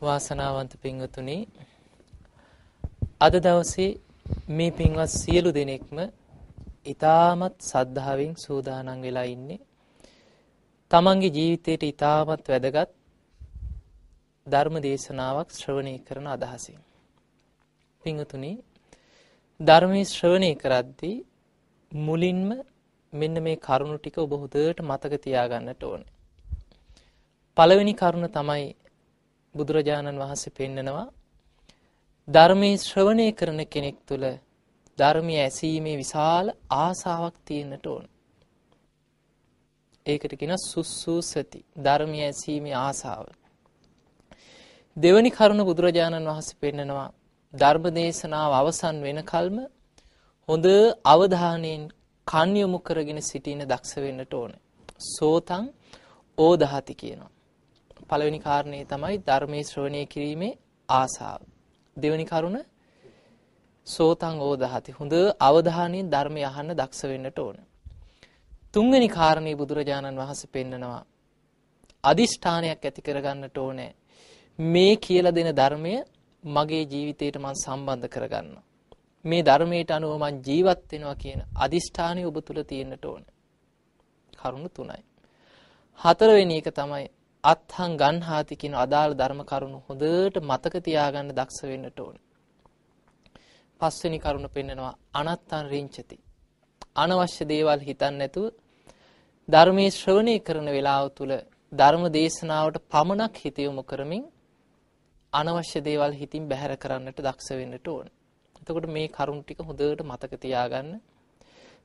වාසනාවන්ත පින්වතුනි අද දවසේ මේ පින්වත් සියලු දෙනෙක්ම ඊ타මත් සද්ධාවෙන් සූදානම් වෙලා ඉන්නේ තමන්ගේ ජීවිතයට ඊ타මත් වැදගත් ධර්ම දේශනාවක් ශ්‍රවණය කරන අදහසින් පින්වතුනි ධර්මයේ ශ්‍රවණය කරද්දී මුලින්ම මෙන්න මේ කරුණු ටික ඔබ හොඳට මතක තියාගන්නට ඕනේ. පළවෙනි කරුණ තමයි බුදුරජාණන් වහන්සේ පෙන්නනවා ධර්මයේ ශ්‍රවණය කරන කෙනෙක් තුළ ධර්මය ඇසීමේ විශාල ආසාවක් තියෙන්නට ඕන. ඒකට කියන සුස්සූසති ධර්මය ඇසීමේ ආසාව. දෙවැනි කරුණ බුදුරජාණන් වහන්සේ පෙන්නනවා ධර්ම දේශනාව අවසන් වෙනකල්ම හොඳ අවධානයෙන් කන් යොමු කරගෙන සිටින දක්ෂ වෙන්නට ඕන. සෝතං ඕදහති කියනවා. පළවෙනි කාරණේ තමයි ධර්මයේ ශ්‍රවණය කිරීමේ ආසාව. දෙවෙනි කරුණ සෝතං ඕදහති. හොඳ අවධානයෙන් ධර්මය අහන්න දක්ෂ වෙන්නට ඕන. තුන්වෙනි කාරණේ බුදුරජාණන් වහන්සේ පෙන්නනවා අදිෂ්ඨානයක් ඇති කරගන්නට ඕනේ. මේ කියලා දෙන ධර්මය මගේ ජීවිතයට මම සම්බන්ධ කරගන්න. මේ ධර්මයට අනුව මම ජීවත් වෙනවා කියන අදිෂ්ඨානය ඔබ තුල තියෙන්නට ඕන. කරුණු තුනයි. හතරවෙනි එක තමයි අත්හං ගන්හාති කියන අදාළ ධර්ම කරුණු හොඳට මතක තියාගන්න දක්ෂ වෙන්නට ඕනේ. පස්වෙනි කරුණ පෙන්නනවා අනත්තං රිංචති. අනවශ්‍ය දේවල් හිතන්නේ නැතුව ධර්මයේ ශ්‍රවණය කරන වෙලාව තුල ධර්ම දේශනාවට පමණක් හිත යොමු කරමින් අනවශ්‍ය දේවල් හිතින් බැහැර කරන්නට දක්ෂ වෙන්නට ඕනේ. එතකොට මේ කරුණ ටික හොඳට මතක තියාගන්න.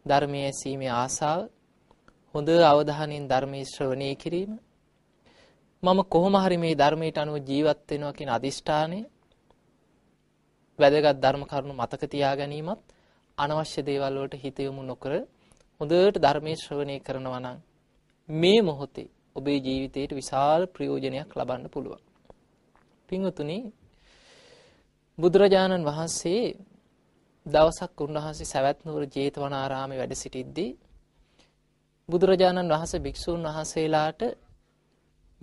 ධර්මයේ ඇසීමේ ආසාව හොඳ අවධානයෙන් ධර්මයේ ශ්‍රවණය කිරීම මම කොහොම හරි මේ ධර්මයට අනුව ජීවත් වෙනවා කියන අදිෂ්ඨානය වැදගත් ධර්ම කරුණු මතක තියා ගැනීමත් අනවශ්‍ය දේවල් වලට හිත යොමු නොකර හොඳට ධර්මයේ ශ්‍රවණය කරනවා නම් මේ මොහොතේ ඔබේ ජීවිතයට විශාල ප්‍රයෝජනයක් ලබන්න පුළුවන්. පින්වතුනි බුදුරජාණන් වහන්සේ දවසක් උන්වහන්සේ සවැත් නුවර ජේතවනාරාමේ වැඩ සිටිද්දී බුදුරජාණන් වහන්සේ භික්ෂූන් වහන්සේලාට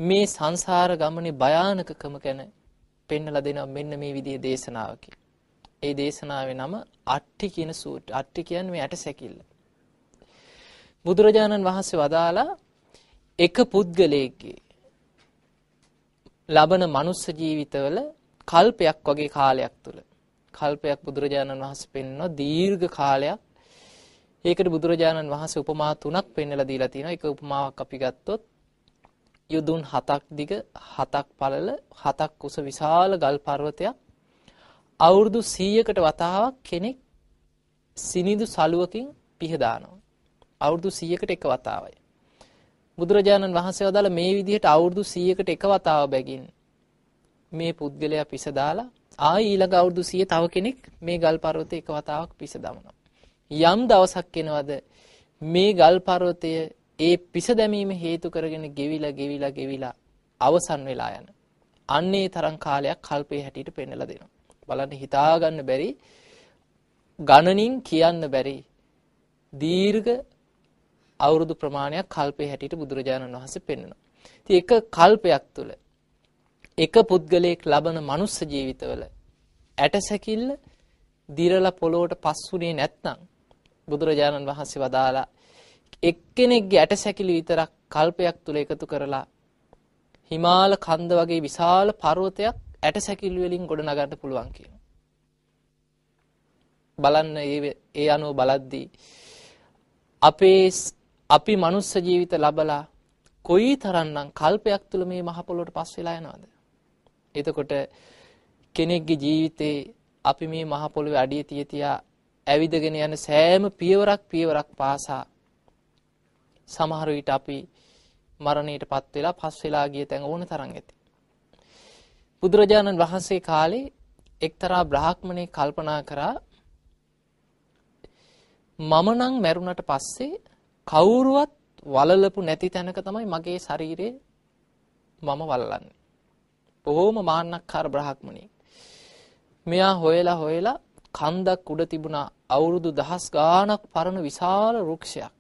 මේ සංසාර ගමනේ භයානකකම ගැන පෙන්වලා දෙනවා මෙන්න මේ විදිහේ දේශනාවකින්. ඒ දේශනාවේ නම අට්ටි කියන සූත්‍රය. අට්ටි කියන්නේ මේ ඇට සැකිල්ල. බුදුරජාණන් වහන්සේ වදාලා එක පුද්ගලයෙක්ගේ ලබන මනුස්ස ජීවිතවල කල්පයක් වගේ කාලයක් තුල කල්පයක් බුදුරජාණන් වහන්සේ පෙන්වනවා දීර්ඝ කාලයක් ඒකට බුදුරජාණන් වහන්සේ උපමා තුනක් පෙන්වලා දීලා තියෙනවා. එක උපමාවක් අපි ගත්තොත් යුදුන් හතක් දිග හතක් පළල හතක් උස විශාල ගල් පර්වතයක් අවුරුදු 100කට වතාවක් කෙනෙක් සිනිඳු සලුවකින් පිහදානවා. අවුරුදු 100කට එක වතාවයි. බුදුරජාණන් වහන්සේ වදාළ මේ විදිහට අවුරුදු 100කට එක වතාව බැගින් මේ පුද්ගලයා පිස දාලා ආයි ඊළඟ අවුරුදු 100 තව කෙනෙක් මේ ගල් පර්වතේ එක වතාවක් පිස දමනවා. යම් දවසක් එනවද මේ ගල් පර්වතය ඒ පිස දැමීම හේතු කරගෙන ගෙවිලා ගෙවිලා ගෙවිලා අවසන් වෙලා යන. අන්නේ තරම් කාලයක් කල්පේ හැටියට පෙන්නලා දෙනවා. බලන්න හිතා ගන්න බැරි ගණනින් කියන්න බැරි දීර්ඝ අවුරුදු ප්‍රමාණයක් කල්පේ හැටියට බුදුරජාණන් වහන්සේ පෙන්වනවා. ඉතින් එක කල්පයක් තුල එක පුද්ගලයෙක් ලබන මනුස්ස ජීවිතවල ඇටසැකිල්ල දිරලා පොළොවට පස්සුනේ නැත්නම් බුදුරජාණන් වහන්සේ වදාලා එක්කෙනෙක්ගේ ඇටසැකිලි විතරක් කල්පයක් තුල එකතු කරලා හිමාල කන්ද වගේ විශාල පර්වතයක් ඇටසැකිලි වලින් ගොඩනගන්න පුළුවන් කියනවා. බලන්න ඒ ඒ අනුව බලද්දී අපේ අපි මනුස්ස ජීවිත ලබලා කොයි තරම්නම් කල්පයක් තුල මේ මහ පොළොවට පස් වෙලා යනවද? එතකොට කෙනෙක්ගේ ජීවිතේ අපි මේ මහ පොළොවේ අඩිය තිය තියා ඇවිදගෙන යන සෑම පියවරක් පියවරක් පාසා සමහර විට අපි මරණයට පත් වෙලා පස් වෙලා ගිය තැන් ඕන තරම් ඇති. බුදුරජාණන් වහන්සේ කාලේ එක්තරා බ්‍රාහ්මණයෙක් කල්පනා කරා මම නම් මැරුණට පස්සේ කවුරුවත් වලලපු නැති තැනක තමයි මගේ ශරීරය මම වල්ලන්නේ. බොහොම මාන්නක්කාර බ්‍රාහ්මණයෙක්. මෙයා හොයලා හොයලා කන්දක් උඩ තිබුණා අවුරුදු දහස් ගාණක් පරණ විශාල වෘක්ෂයක්.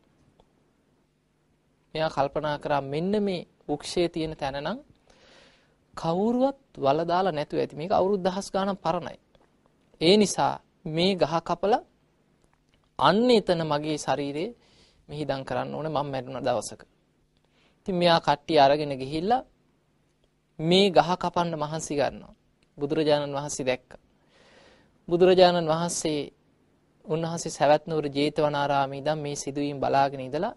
මෙයා කල්පනා කරා මෙන්න මේ වෘක්ෂයේ තියෙන තැන නම් කවුරුවත් වල දාලා නැතුව ඇති. මේක අවුරුදු දහස් ගාණක් පරණයි. ඒ නිසා මේ ගහ කපලා අන්න එතන මගේ ශරීරේ මිහිදම් කරන්න ඕනේ මම මැරුණ දවසක. ඉතින් මෙයා කට්ටිය අරගෙන ගිහිල්ලා මේ ගහ කපන්න මහන්සි ගන්නවා. බුදුරජාණන් වහන්සේ දැක්කා. බුදුරජාණන් වහන්සේ උන්වහන්සේ සවැත් නුවර ජේතවනාරාමේ ඉඳන් මේ සිදුවීම් බලාගෙන ඉඳලා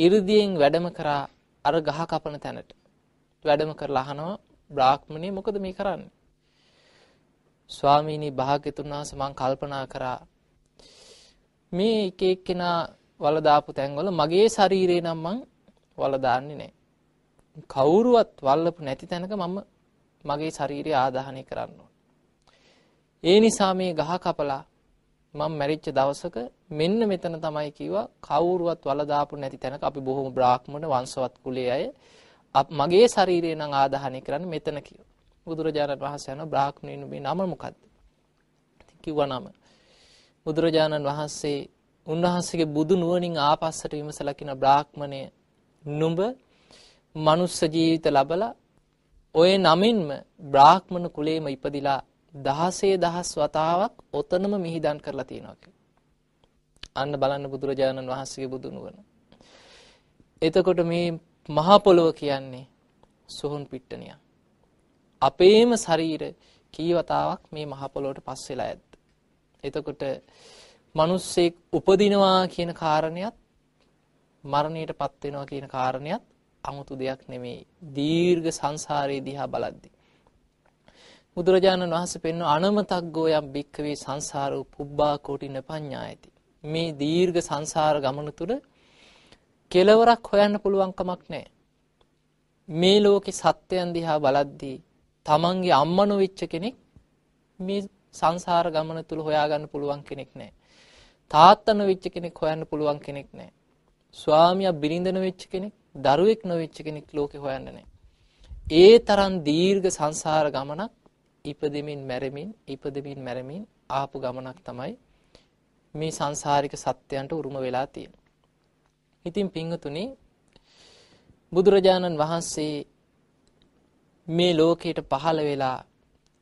이르දියෙන් වැඩම කරා අර ගහ කපන තැනට. වැඩම කරලා අහනවා බ්‍රාහ්මණේ මොකද මේ කරන්නේ? ස්වාමීනි භාග්‍යතුන් වහන්සේ මං කල්පනා කරා මේ එක එක්කෙනා වල දාපු තැන්වල මගේ ශරීරේ නම් මං වල දාන්නේ නැහැ. කවුරුවත් වල්ලපු නැති තැනක මම මගේ ශරීරය ආදාහනය කරන්න ඒ නිසා මේ ගහ කපලා මම මැරිච්ච දවසක මෙන්න මෙතන තමයි කිව්වා කවුරුවත් වල දාපු නැති තැනක අපි බොහොම බ්‍රාහ්මණ වංශවත් කුලයේ අය මගේ ශරීරය නම් ආදාහනය කරන්නේ මෙතන කිව්වා. බුදුරජාණන් වහන්සේ යන බ්‍රාහ්මණයින් මේ නම මොකද්ද? කිව්වා නම. බුදුරජාණන් වහන්සේ උන්වහන්සේගේ බුදු නුවණින් ආපස්සට විමසලා කියන බ්‍රාහ්මණය නුඹ මනුස්ස ජීවිත ලබලා ඔය නමින්ම බ්‍රාහ්මණ කුලේම ඉපදිලා දහසේ දහස් වතාවක් ඔතනම මිහිදන් කරලා තියෙනවා අන්න බලන්න බුදුරජාණන් වහන්සේගේ බුදු නුවණ. එතකොට මේ මහා පොළොව කියන්නේ සොහොන් පිට්ටනියක්. අපේම ශරීර කී වතාවක් මේ මහ පොළොවට පස් වෙලා ඇද්ද? එතකොට මිනිස්සෙක් උපදිනවා කියන කාරණයක් මරණයටපත් වෙනවා කියන කාරණයක් 아무තු දෙයක් නෙමෙයි. දීර්ඝ සංසාරයේ දිහා බලද්දී. බුදුරජාණන් වහන්සේ පෙන්වන අනමතග්ගෝ යම් භික්කවේ සංසාරෝ පුබ්බා කෝටින පඤ්ඤායති. මේ දීර්ඝ සංසාර ගමන තුල කෙලවරක් හොයන්න පුළුවන් කමක් නැහැ. මේ ලෝකේ සත්‍යයන් දිහා බලද්දී තමන්ගේ අම්මනෝ වෙච්ච කෙනෙක් මේ සංසාර ගමන තුල හොයාගන්න පුළුවන් කෙනෙක් නැහැ. තාත්තා නොවෙච්ච කෙනෙක් හොයන්න පුළුවන් කෙනෙක් නැහැ. ස්වාමියා බිරිඳ නොවෙච්ච කෙනෙක්, දරුවෙක් නොවෙච්ච කෙනෙක් ලෝකේ හොයන්න නැහැ. ඒ තරම් දීර්ඝ සංසාර ගමනක් ඉපදෙමින් මැරෙමින් ඉපදෙමින් මැරෙමින් ආපු ගමනක් තමයි මේ සංසාරික සත්‍යයන්ට උරුම වෙලා තියෙන්නේ. ඉතින් පින්වතුනි බුදුරජාණන් වහන්සේ මේ ලෝකයට පහළ වෙලා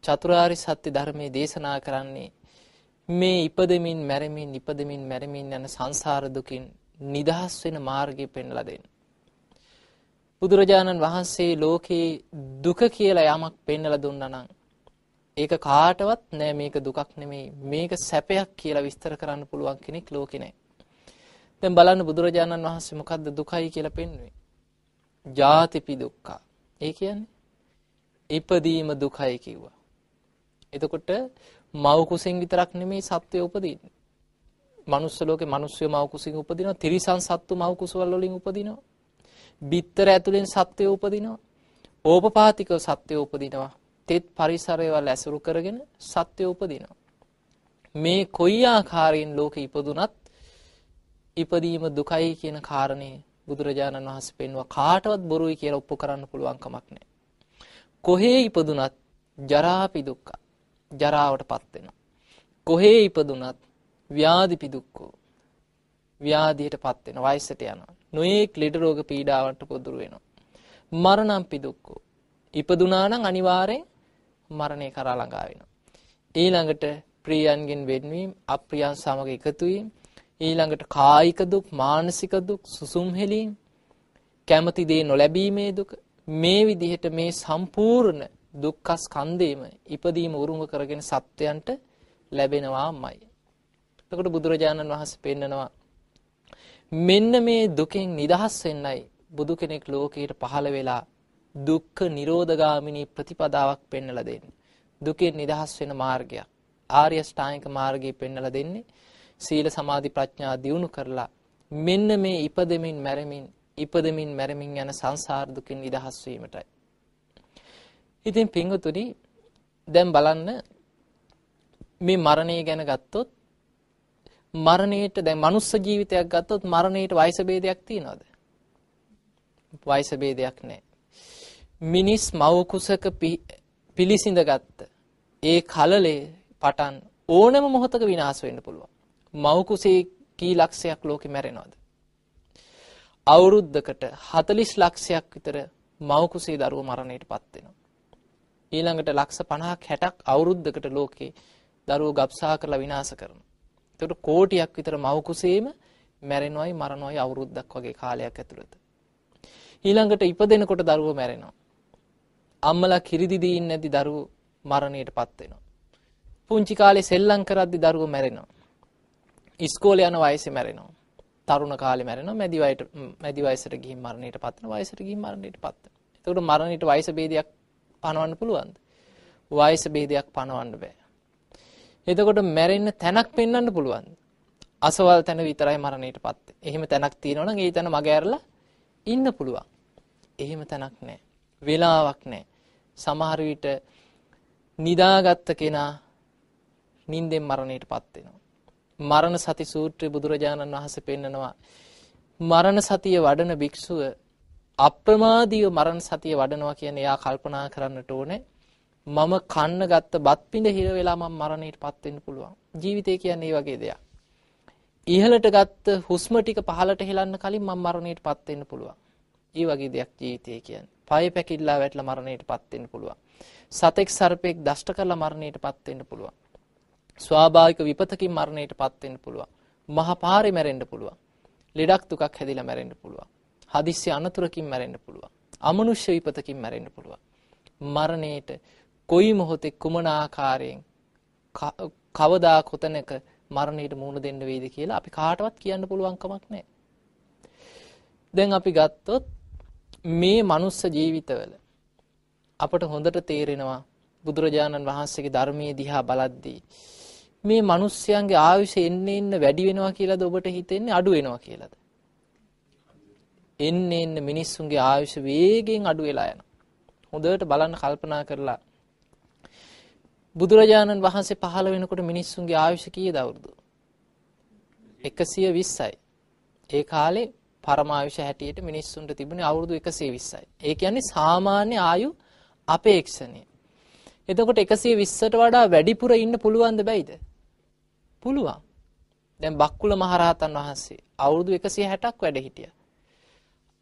චතුරාර්ය සත්‍ය ධර්මයේ දේශනා කරන්නේ මේ ඉපදෙමින් මැරෙමින් ඉපදෙමින් මැරෙමින් යන සංසාර දුකින් නිදහස් වෙන මාර්ගය පෙන්වලා දෙන්න. බුදුරජාණන් වහන්සේ ලෝකේ දුක කියලා යමක් පෙන්වලා දුන්නා නම් ඒක කාටවත් නෑ මේක දුකක් නෙමෙයි මේක සැපයක් කියලා විස්තර කරන්න පුළුවන් කෙනෙක් ලෝකේ නෑ. දැන් බලන්න බුදුරජාණන් වහන්සේ මොකද්ද දුකයි කියලා පෙන්වුවේ? ජාතිපි දුක්ඛ. ඒ කියන්නේ ඉපදීම දුකයි කිව්වා. එතකොට මව් කුසෙන් විතරක් නෙමෙයි සත්වය උපදින්නේ. මනුස්ස ලෝකේ මිනිස්සු මව් කුසින් උපදිනවා. තිරිසන් සත්තු මව් කුසවල වලින් උපදිනවා. බිත්තර ඇතුලෙන් සත්වය උපදිනවා. ඕපපාතික සත්වය උපදිනවා. තෙත් පරිසරයවල් ඇසුරු කරගෙන සත්වය උපදිනවා. මේ කොයි ආකාරයෙන් ලෝකෙ ඉපදුනත් ඉපදීම දුකයි කියන කාරණේ බුදුරජාණන් වහන්සේ පෙන්වුවා කාටවත් බොරුයි කියලා ඔප්පු කරන්න පුළුවන් කමක් නැහැ. කොහේ ඉපදුනත් ජරාපි දුක්ඛ ජරාවටපත් වෙනවා. කොහේ ඉපදුනත් ව්‍යාධිපි දුක්ඛෝ ව්‍යාධියටපත් වෙනවා වයසට යනවා. නොයේක් ලෙඩ රෝග පීඩාවන්ට පොදුරු වෙනවා. මරණම්පි දුක්ඛෝ ඉපදුනා නම් අනිවාර්යෙන් මරණය කරා ළඟා වෙනවා. ඊළඟට ප්‍රියයන්ගෙන් වෙන්වීම, අප්‍රියයන් සමග එකතු වීම, ඊළඟට කායික දුක්, මානසික දුක්, සුසුම් හෙලීම්, කැමති දේ නොලැබීමේ දුක, මේ විදිහට මේ සම්පූර්ණ දුක්ඛ ස්කන්ධේම ඉපදීම උරුම කරගෙන සත්වයන්ට ලැබෙනවාමයි. එතකොට බුදුරජාණන් වහන්සේ පෙන්නනවා මෙන්න මේ දුකෙන් නිදහස් වෙන්නයි බුදු කෙනෙක් ලෝකයට පහළ වෙලා දුක්ඛ නිරෝධගාමිනී ප්‍රතිපදාවක් පෙන්වලා දෙන්නේ. දුකෙන් නිදහස් වෙන මාර්ගයක්. ආර්ය ශ්‍රාණික මාර්ගය පෙන්වලා දෙන්නේ සීල සමාධි ප්‍රඥා දියුණු කරලා මෙන්න මේ ඉපදෙමින් මැරෙමින් ඉපදෙමින් මැරෙමින් යන සංසාර දුකින් නිදහස් වීමටයි. ඉතින් පින්වතුනි දැන් බලන්න මේ මරණය ගැන ගත්තොත් මරණයට දැන් මනුස්ස ජීවිතයක් ගත්තොත් මරණයට වයස ભેදයක් තියනවද? වයස ભેදයක් නැහැ. මිනිස් මව කුසක පිලිසිඳ ගත්ත ඒ කලලේ පටන් ඕනම මොහොතක විනාශ වෙන්න පුළුවන්. මව කුසේ කී ලක්ෂයක් ලෝකෙ මැරෙනවද? අවුරුද්දකට 40 ලක්ෂයක් විතර මව කුසේ දරුවෝ මරණයටපත් වෙනවා. ඊළඟට ලක්ෂ 50ක් 60ක් අවුරුද්දකට ලෝකේ දරුවෝ ගබ්සා කරලා විනාශ කරනවා. ඒකට කෝටියක් විතර මව් කුසේම මැරෙනවයි මරනවයි අවුරුද්දක් වගේ කාලයක් ඇතුළත. ඊළඟට ඉපදෙනකොට දරුවෝ මැරෙනවා. අම්මලා කිරිදි දීන්නේ නැති දරුවෝ මරණයටපත් වෙනවා. පුංචි කාලේ සෙල්ලම් කරද්දි දරුවෝ මැරෙනවා. ඉස්කෝලේ යන වයසේ මැරෙනවා. තරුණ කාලේ මැරෙනවා. මැදි වයසට මැදි වයසට ගිහින් මරණයටපත් වෙනවා. වයසට ගිහින් මරණයටපත් වෙනවා. එතකොට මරණයට වයස ભેදයක් පනවන්න පුළුවන්ද? වයස ભેදයක් පනවන්න බෑ. එතකොට මැරෙන්න තැනක් පෙන්වන්න පුළුවන්ද? අසවල් තැන විතරයි මරණයටපත්. එහෙම තැනක් තියෙනවා නම් ඒ තැන මග ඇරලා ඉන්න පුළුවන්. එහෙම තැනක් නැහැ. වෙලාවක් නැහැ. සමහර විට නිදාගත්ත කෙනා නිින්දෙන් මරණයටපත් වෙනවා. මරණ සති සූත්‍රයේ බුදුරජාණන් වහන්සේ පෙන්නනවා මරණ සතිය වඩන භික්ෂුව අප්‍රමාදීව මරණ සතිය වඩනවා කියන්නේ එයා කල්පනා කරන්නට ඕනේ මම කන්න ගත්ත බත් පිඬ හිර වෙලා මම මරණයටපත් වෙන්න පුළුවන්. ජීවිතය කියන්නේ මේ වගේ දෙයක්. ඉහළට ගත්ත හුස්ම ටික පහළට හෙලන්න කලින් මම මරණයටපත් වෙන්න පුළුවන්. ඒ වගේ දෙයක් ජීවිතය කියන්නේ. පය පැකිල්ලා වැටලා මරණයටපත් වෙන්න පුළුවන්. සතෙක් සර්පෙක් දෂ්ට කරලා මරණයටපත් වෙන්න පුළුවන්. ස්වාභාවික විපතකින් මරණයටපත් වෙන්න පුළුවන්. මහා පාරේ මැරෙන්න පුළුවන්. ලෙඩක් දුකක් හැදිලා මැරෙන්න පුළුවන්. හදිස්සි අනතුරකින් මැරෙන්න පුළුවන්. අමනුෂ්‍ය විපතකින් මැරෙන්න පුළුවන්. මරණයට කොයි මොහොතේ කුමන ආකාරයෙන් කවදා කොතැනක මරණයට මුහුණ දෙන්න වේද කියලා අපි කාටවත් කියන්න පුළුවන් කමක් නැහැ. දැන් අපි ගත්තොත් මේ මනුස්ස ජීවිතවල අපට හොඳට තේරෙනවා බුදුරජාණන් වහන්සේගේ ධර්මයේ දිහා බලද්දී මේ මිනිස්යන්ගේ ආයුෂ එන්න එන්න වැඩි වෙනවා කියලාද ඔබට හිතෙන්නේ අඩු වෙනවා කියලාද? එන්න එන්න මිනිස්සුන්ගේ ආයුෂ වේගෙන් අඩු වෙලා යනවා. හොඳට බලන්න කල්පනා කරලා බුදුරජාණන් වහන්සේ පහළ වෙනකොට මිනිස්සුන්ගේ ආයුෂ කීයද අවුරුදු? 120යි. ඒ කාලේ පරමායුෂ හැටියට මිනිස්සුන්ට තිබුණේ අවුරුදු 120යි. ඒ කියන්නේ සාමාන්‍ය ආයු අපේක්ෂණය. එතකොට 120ට වඩා වැඩිපුර ඉන්න පුළුවන්ද බැයිද? පුළුවන්. දැන් බක්කුල මහරහතන් වහන්සේ අවුරුදු 160ක් වැඩ හිටියා.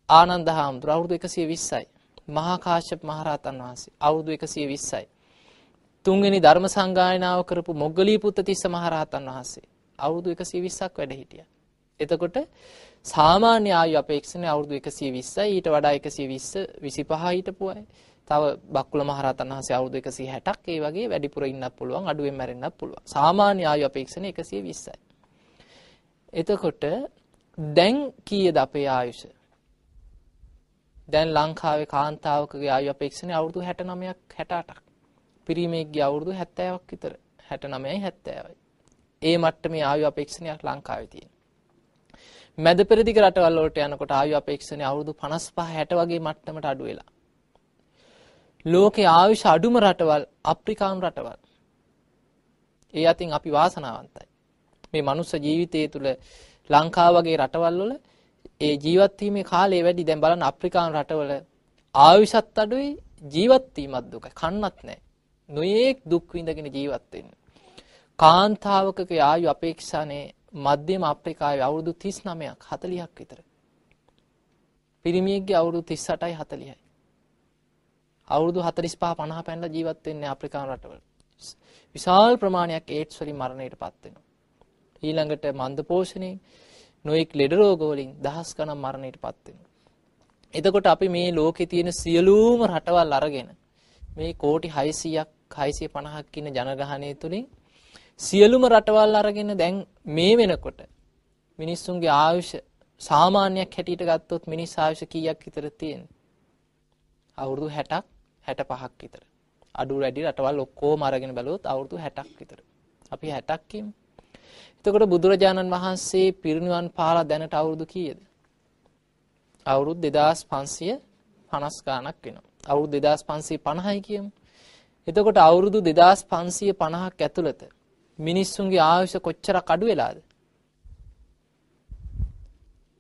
ආනන්ද හාමුදුර අවුරුදු 120යි. මහා කාශ්‍යප මහරහතන් වහන්සේ අවුරුදු 120යි. තුන්වෙනි ධර්ම සංගායනාව කරපු මොග්ගලී පුත්ත තිස්ස මහරහතන් වහන්සේ අවුරුදු 120ක් වැඩ හිටියා. එතකොට සාමාන්‍ය ආයු අපේක්ෂණය අවුරුදු 120යි ඊට වඩා 120 25 හිටපු අය. තව බක්කුල මහරහතන් වහන්සේ අවුරුදු 160ක් ඒ වගේ වැඩිපුර ඉන්නත් පුළුවන් අඩුවෙන් මැරෙන්නත් පුළුවන්. සාමාන්‍ය ආයු අපේක්ෂණය 120යි. එතකොට දැන් කීයද අපේ ආයුෂ? දැන් ලංකාවේ කාන්තාවකගේ ආයු අපේක්ෂණය අවුරුදු 69ක් 68ක්. පිරිමේගේ අවුරුදු 70ක් විතර 69යි 70යි. ඒ මට්ටමේ ආයු අපේක්ෂණයක් ලංකාවේ තියෙනවා. මැද පෙරදිග රටවල් වලට යනකොට ආයු අපේක්ෂණය අවුරුදු 55 60 වගේ මට්ටමට අඩු වෙලා. ලෝකේ ආයුෂ අඩුම රටවල් අප්‍රිකානු රටවල්. ඒ අතින් අපි වාසනාවන්තයි. මේ මනුස්ස ජීවිතය තුළ ලංකාව වගේ රටවල් වල ඒ ජීවත් වීමේ කාලය වැඩි. දැන් බලන්න අප්‍රිකානු රටවල ආයුෂත් අඩුයි ජීවත් වීමත් දුකයි. කන්නත් නැහැ. නොයේක් දුක් විඳගෙන ජීවත් වෙන්නේ. කාන්තාවකගේ ආයු අපේක්ෂානේ මධ්‍යම අප්‍රිකාවේ අවුරුදු 39ක් 40ක් විතර. පිරිමියෙක්ගේ අවුරුදු 38යි 40යි. අවුරුදු 45 50 පැනලා ජීවත් වෙන්නේ අප්‍රිකානු රටවල. විශාල ප්‍රමාණයක් ඒඩ්ස් වලින් මරණයටපත් වෙනවා. ඊළඟට මන්ද පෝෂණයෙන් නොඑක් ලෙඩ රෝග වලින් දහස් ගණන් මරණයටපත් වෙනවා. එතකොට අපි මේ ලෝකේ තියෙන සියලුම රටවල් අරගෙන මේ කෝටි 600ක් 650ක් ඉන්න ජනගහනය තුලින් සියලුම රටවල් අරගෙන දැන් මේ වෙනකොට මිනිස්සුන්ගේ ආයුෂ සාමාන්‍යයක් හැටියට ගත්තොත් මිනිස් ආයුෂ කීයක් විතර තියෙන්නේ? අවුරුදු 60ක් 65ක් විතර. අඩු වැඩි රටවල් ඔක්කොම අරගෙන බැලුවොත් අවුරුදු 60ක් විතර. අපි 60ක් කියමු. එතකොට බුදුරජාණන් වහන්සේ පිරිනිවන් පාලා දැනට අවුරුදු කීයද? අවුරුදු 2550 ගාණක් වෙනවා. අවුරුදු 2550යි කියමු. එතකොට අවුරුදු 2550ක් ඇතුළත මිනිස්සුන්ගේ ආයුෂ කොච්චරක් අඩු වෙලාද?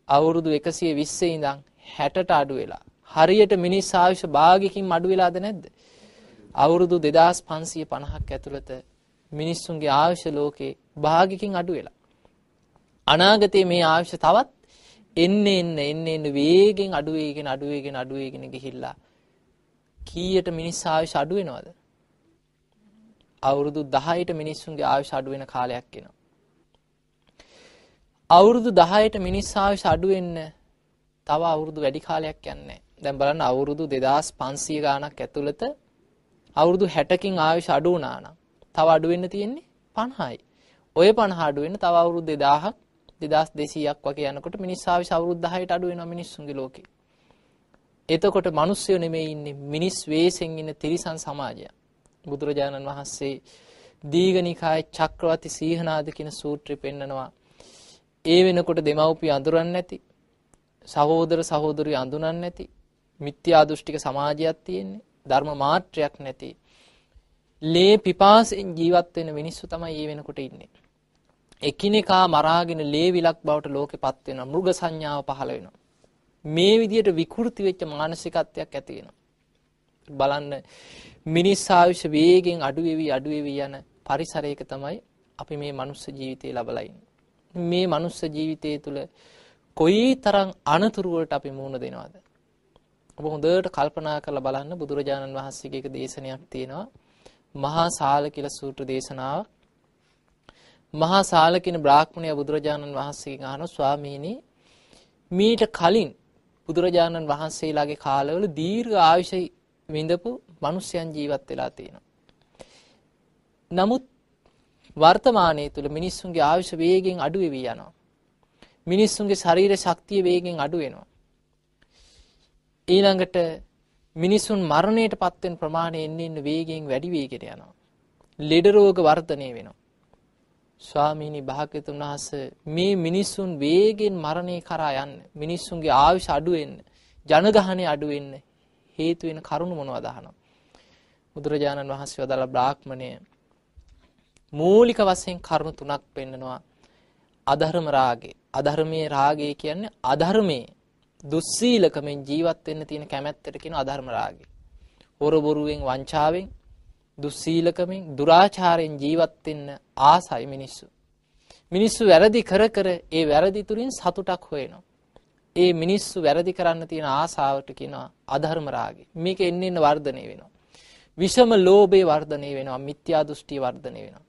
අවුරුදු 120 ඉඳන් 60ට අඩු වෙලා. හරියට මිනිස් ආයුෂ භාගයකින් අඩු වෙලාද නැද්ද? අවුරුදු 2550ක් ඇතුළත මිනිස්සුන්ගේ ආයුෂ ලෝකේ භාගයකින් අඩු වෙලා. අනාගතයේ මේ ආයුෂ තවත් එන්න එන්න එන්න එන්න වේගෙන් අඩු වේගෙන අඩු වේගෙන අඩු වේගෙන ගිහිල්ලා කීයට මිනිස් ආයුෂ අඩු වෙනවද? අවුරුදු 10ට මිනිස්සුන්ගේ ආයුෂ අඩු වෙන කාලයක් එනවා. අවුරුදු 10ට මිනිස් ආයුෂ අඩු වෙන්න තව අවුරුදු වැඩි කාලයක් යන්නේ දැන් බලන්න අවුරුදු 2500 ගාණක් ඇතුළත අවුරුදු 60කින් ආයුෂ අඩු වුණා නම් තව අඩු වෙන්න තියෙන්නේ 50යි. ඔය 50 අඩු වෙන්න තව අවුරුදු 2000ක් 2200ක් වගේ යනකොට මිනිස් ආයුෂ අවුරුදු 10ට අඩු වෙනවා මිනිස්සුන්ගේ ලෝකේ. එතකොට මිනිස්සු නෙමෙයි ඉන්නේ මිනිස් වෙස්ෙන් ඉන්න තිරිසන් සමාජය. බුදුරජාණන් වහන්සේ දීඝනිකායේ චක්‍රවර්ති සීහනාද කියන සූත්‍රය පෙන්නනවා. ඒ වෙනකොට දෙමව්පිය අඳුරන්නේ නැති සහෝදර සහෝදරිය අඳුනන්නේ නැති මිත්‍යා දෘෂ්ටික සමාජයක් තියෙන්නේ ධර්ම මාත්‍රයක් නැති ලේ පිපාසෙන් ජීවත් වෙන මිනිස්සු තමයි ඒ වෙනකොට ඉන්නේ. එකිනෙකා මරාගෙන ලේ විලක් බවට ලෝකෙපත් වෙනවා. මෘග සංඥාව පහළ වෙනවා. මේ විදිහට විකෘති වෙච්ච මානසිකත්වයක් ඇති වෙනවා. බලන්න මිනිස් ආයුෂ වේගෙන් අඩු වෙවි අඩු වෙවි යන පරිසරයක තමයි අපි මේ මනුස්ස ජීවිතය ලබලා ඉන්නේ. මේ මනුස්ස ජීවිතය තුළ කොයිතරම් අනතුරු වලට අපි මුහුණ දෙනවද? ඔබ හොඳට කල්පනා කරලා බලන්න බුදුරජාණන් වහන්සේගේ එක දේශනයක් තියෙනවා. මහා සාල කියලා සූත්‍ර දේශනාවක්. මහා සාල කියන බ්‍රාහ්මණයා බුදුරජාණන් වහන්සේගෙන් අහනවා ස්වාමීනි මීට කලින් බුදුරජාණන් වහන්සේලාගේ කාලවල දීර්ඝ ආයුෂ විඳපු මිනිස්යන් ජීවත් වෙලා තියෙනවා. නමුත් වර්තමානයේ තුල මිනිස්සුන්ගේ ආයුෂ වේගෙන් අඩු වෙවි යනවා. මිනිස්සුන්ගේ ශරීර ශක්තිය වේගෙන් අඩු වෙනවා. ඊළඟට මිනිසුන් මරණයට පත්වෙන ප්‍රමාණය එන්න එන්න වේගෙන් වැඩි වේගෙට යනවා. ලෙඩ රෝග වර්ධනය වෙනවා. ස්වාමීනි භාග්‍යතුන් වහන්සේ මේ මිනිසුන් වේගෙන් මරණය කරා යන්න මිනිස්සුන්ගේ ආයුෂ අඩු වෙන්න ජනගහනය අඩු වෙන්න හේතු වෙන කරුණු මොනවද අහනවා. බුදුරජාණන් වහන්සේ වදාළ බ්‍රාහ්මණය මූලික වශයෙන් කරුණු තුනක් පෙන්නනවා. අධර්ම රාගය. අධර්මයේ රාගය කියන්නේ අධර්මයේ දුස්සීලකමෙන් ජීවත් වෙන්න තියෙන කැමැත්තට කියන අධර්ම රාගය. හොර බොරුවෙන් වංචාවෙන් දුස්සීලකමෙන් දුරාචාරයෙන් ජීවත් වෙන්න ආසයි මිනිස්සු. මිනිස්සු වැරදි කර කර ඒ වැරදි තුලින් සතුටක් හොයනවා. ඒ මිනිස්සු වැරදි කරන්න තියෙන ආසාවට කියනවා අධර්ම රාගය. මේක එන්න එන්න වර්ධනය වෙනවා. විෂම ලෝභේ වර්ධනය වෙනවා. මිත්‍යා දෘෂ්ටි වර්ධනය වෙනවා.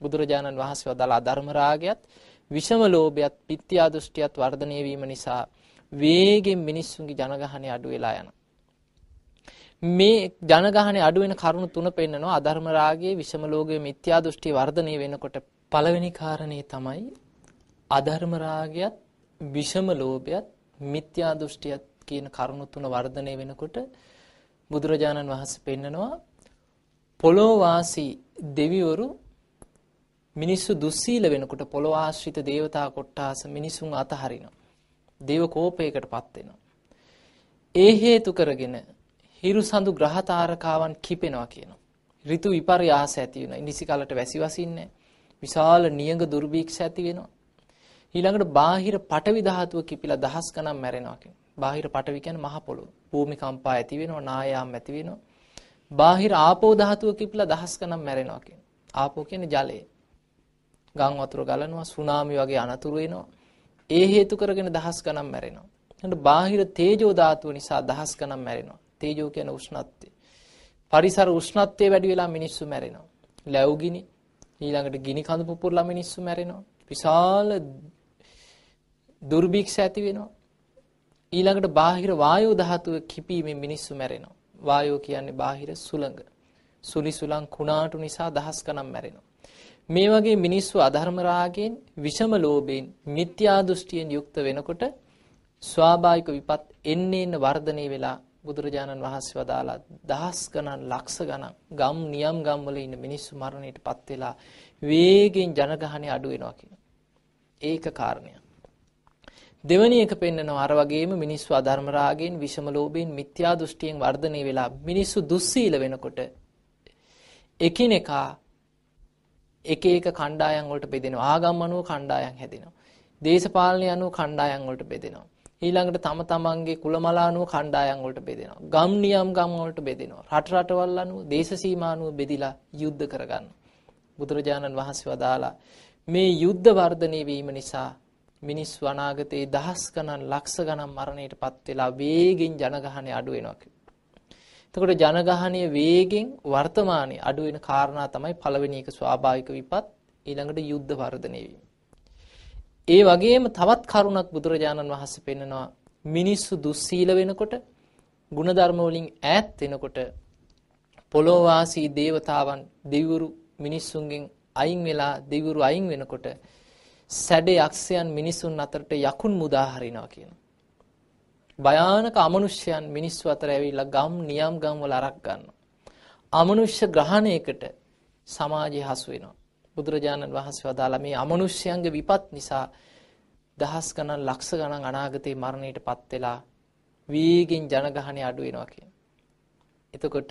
බුදුරජාණන් වහන්සේ වදාළ අධර්ම රාගයත් විෂම ලෝභයත් මිත්‍යා දෘෂ්ටියත් වර්ධනය වීම නිසා වේගෙන් මිනිස්සුන්ගේ ජනගහනය අඩු වෙලා යනවා. මේ ජනගහනය අඩු වෙන කරුණු තුන පෙන්නනවා අධර්ම රාගයේ විෂම ලෝභයේ මිත්‍යා දෘෂ්ටි වර්ධනය වෙනකොට පළවෙනි කාරණේ තමයි අධර්ම රාගයත් විෂම ලෝභයත් මිත්‍යා දෘෂ්ටියත් කියන කරුණු තුන වර්ධනය වෙනකොට බුදුරජාණන් වහන්සේ පෙන්නනවා පොළොව වාසී දෙවිවරු මිනිස්සු දුස්සීල වෙනකොට පොළොව ආශ්‍රිත දේවතා කොට්ටාස මිනිසුන් අතහරිනවා. දේව කෝපයකටපත් වෙනවා. ඒ හේතු කරගෙන හිරු සඳු ග්‍රහ තාරකාවන් කිපෙනවා කියනවා. ඍතු විපර්යාස ඇති වෙනවා. නිසි කාලට වැසි වසින්නේ විශාල නියඟ දුර්භීක්ෂ ඇති වෙනවා. ඊළඟට බාහිර පටවි ධාතුව කිපිලා දහස් ගණන් මැරෙනවා කියනවා. බාහිර පටවි කියන්නේ මහ පොළොව. භූමිකම්පා ඇති වෙනවා, නායාම් ඇති වෙනවා. බාහිර ආපෝ ධාතුව කිපිලා දහස් ගණන් මැරෙනවා කියනවා. ආපෝ කියන්නේ ජලය. ගම් වතුර ගලනවා, සුනාමි වගේ අනතුරු එනවා. ඒ හේතු කරගෙන දහස් ගණන් මැරෙනවා. ඊට බාහිර තේජෝ ධාතුව නිසා දහස් ගණන් මැරෙනවා. තේජෝ කියන උෂ්ණත්වය. පරිසර උෂ්ණත්වය වැඩි වෙලා මිනිස්සු මැරෙනවා. ලැබුගිනි ඊළඟට ගිනි කඳු පුපුරලා මිනිස්සු මැරෙනවා. විශාල දුර්භික්ෂ ඇති වෙනවා. ඊළඟට බාහිර වායෝ ධාතුව කිපීමෙන් මිනිස්සු මැරෙනවා. වායෝ කියන්නේ බාහිර සුළඟ. සුලි සුලං කුණාටු නිසා දහස් ගණන් මැරෙනවා. මේ වගේ මිනිස්සු අධර්ම රාගයෙන් විෂම ලෝභයෙන් මිත්‍යා දෘෂ්ටියෙන් යුක්ත වෙනකොට ස්වාභාවික විපත් එන්නේ එන්න වර්ධනය වෙලා බුදුරජාණන් වහන්සේ වදාලා දහස් ගණන් ලක්ෂ ගණන් ගම් නියම් ගම් වල ඉන්න මිනිස්සු මරණයටපත් වෙලා වේගෙන් ජනගහනය අඩු වෙනවා කියන. ඒක කාරණය. දෙවැනි එක පෙන්නනවා අර වගේම මිනිස්සු අධර්ම රාගයෙන් විෂම ලෝභයෙන් මිත්‍යා දෘෂ්ටියෙන් වර්ධනය වෙලා මිනිස්සු දුස්සීල වෙනකොට එකිනෙකා එක එක කණ්ඩායම් වලට බෙදෙනවා. ආගම් අනුව කණ්ඩායම් හැදෙනවා. දේශපාලනය අනුව කණ්ඩායම් වලට බෙදෙනවා. ඊළඟට තම තමන්ගේ කුලමල අනුව කණ්ඩායම් වලට බෙදෙනවා. ගම් නියම් ගම් වලට බෙදෙනවා. රට රටවල් අනුව දේශ සීමා අනුව බෙදිලා යුද්ධ කරගන්න. බුදුරජාණන් වහන්සේ වදාලා මේ යුද්ධ වර්ධනය වීම නිසා මිනිස්සු අනාගතයේ දහස් ගණන් ලක්ෂ ගණන් මරණයටපත් වෙලා වේගෙන් ජනගහනය අඩු වෙනවා. එතකොට ජනගහනය වේගෙන් වර්තමානයේ අඩු වෙන කාරණා තමයි පළවෙනි එක ස්වාභාවික විපත් ඊළඟට යුද්ධ වර්ධනය වීම. ඒ වගේම තවත් කරුණක් බුදුරජාණන් වහන්සේ පෙන්නනවා මිනිස්සු දුස්සීල වෙනකොට ಗುಣධර්ම වලින් ඈත් වෙනකොට පොළොව වාසී දේවතාවන් දෙවිවරු මිනිස්සුන්ගෙන් අයින් වෙලා දෙවිවරු අයින් වෙනකොට සැඩ යක්ෂයන් මිනිසුන් අතරට යකුන් මුදා හරිනවා කියනවා. භයානක අමනුෂ්‍යයන් මිනිස්සු අතර ඇවිල්ලා ගම් නියම් ගම් වල අරක් ගන්නවා. අමනුෂ්‍ය ග්‍රහණයකට සමාජය හසු වෙනවා. බුදුරජාණන් වහන්සේ වදාලා මේ අමනුෂ්‍යයන්ගේ විපත් නිසා දහස් ගණන් ලක්ෂ ගණන් අනාගතේ මරණයටපත් වෙලා වීගෙන් ජනගහණය අඩු වෙනවා කියන. එතකොට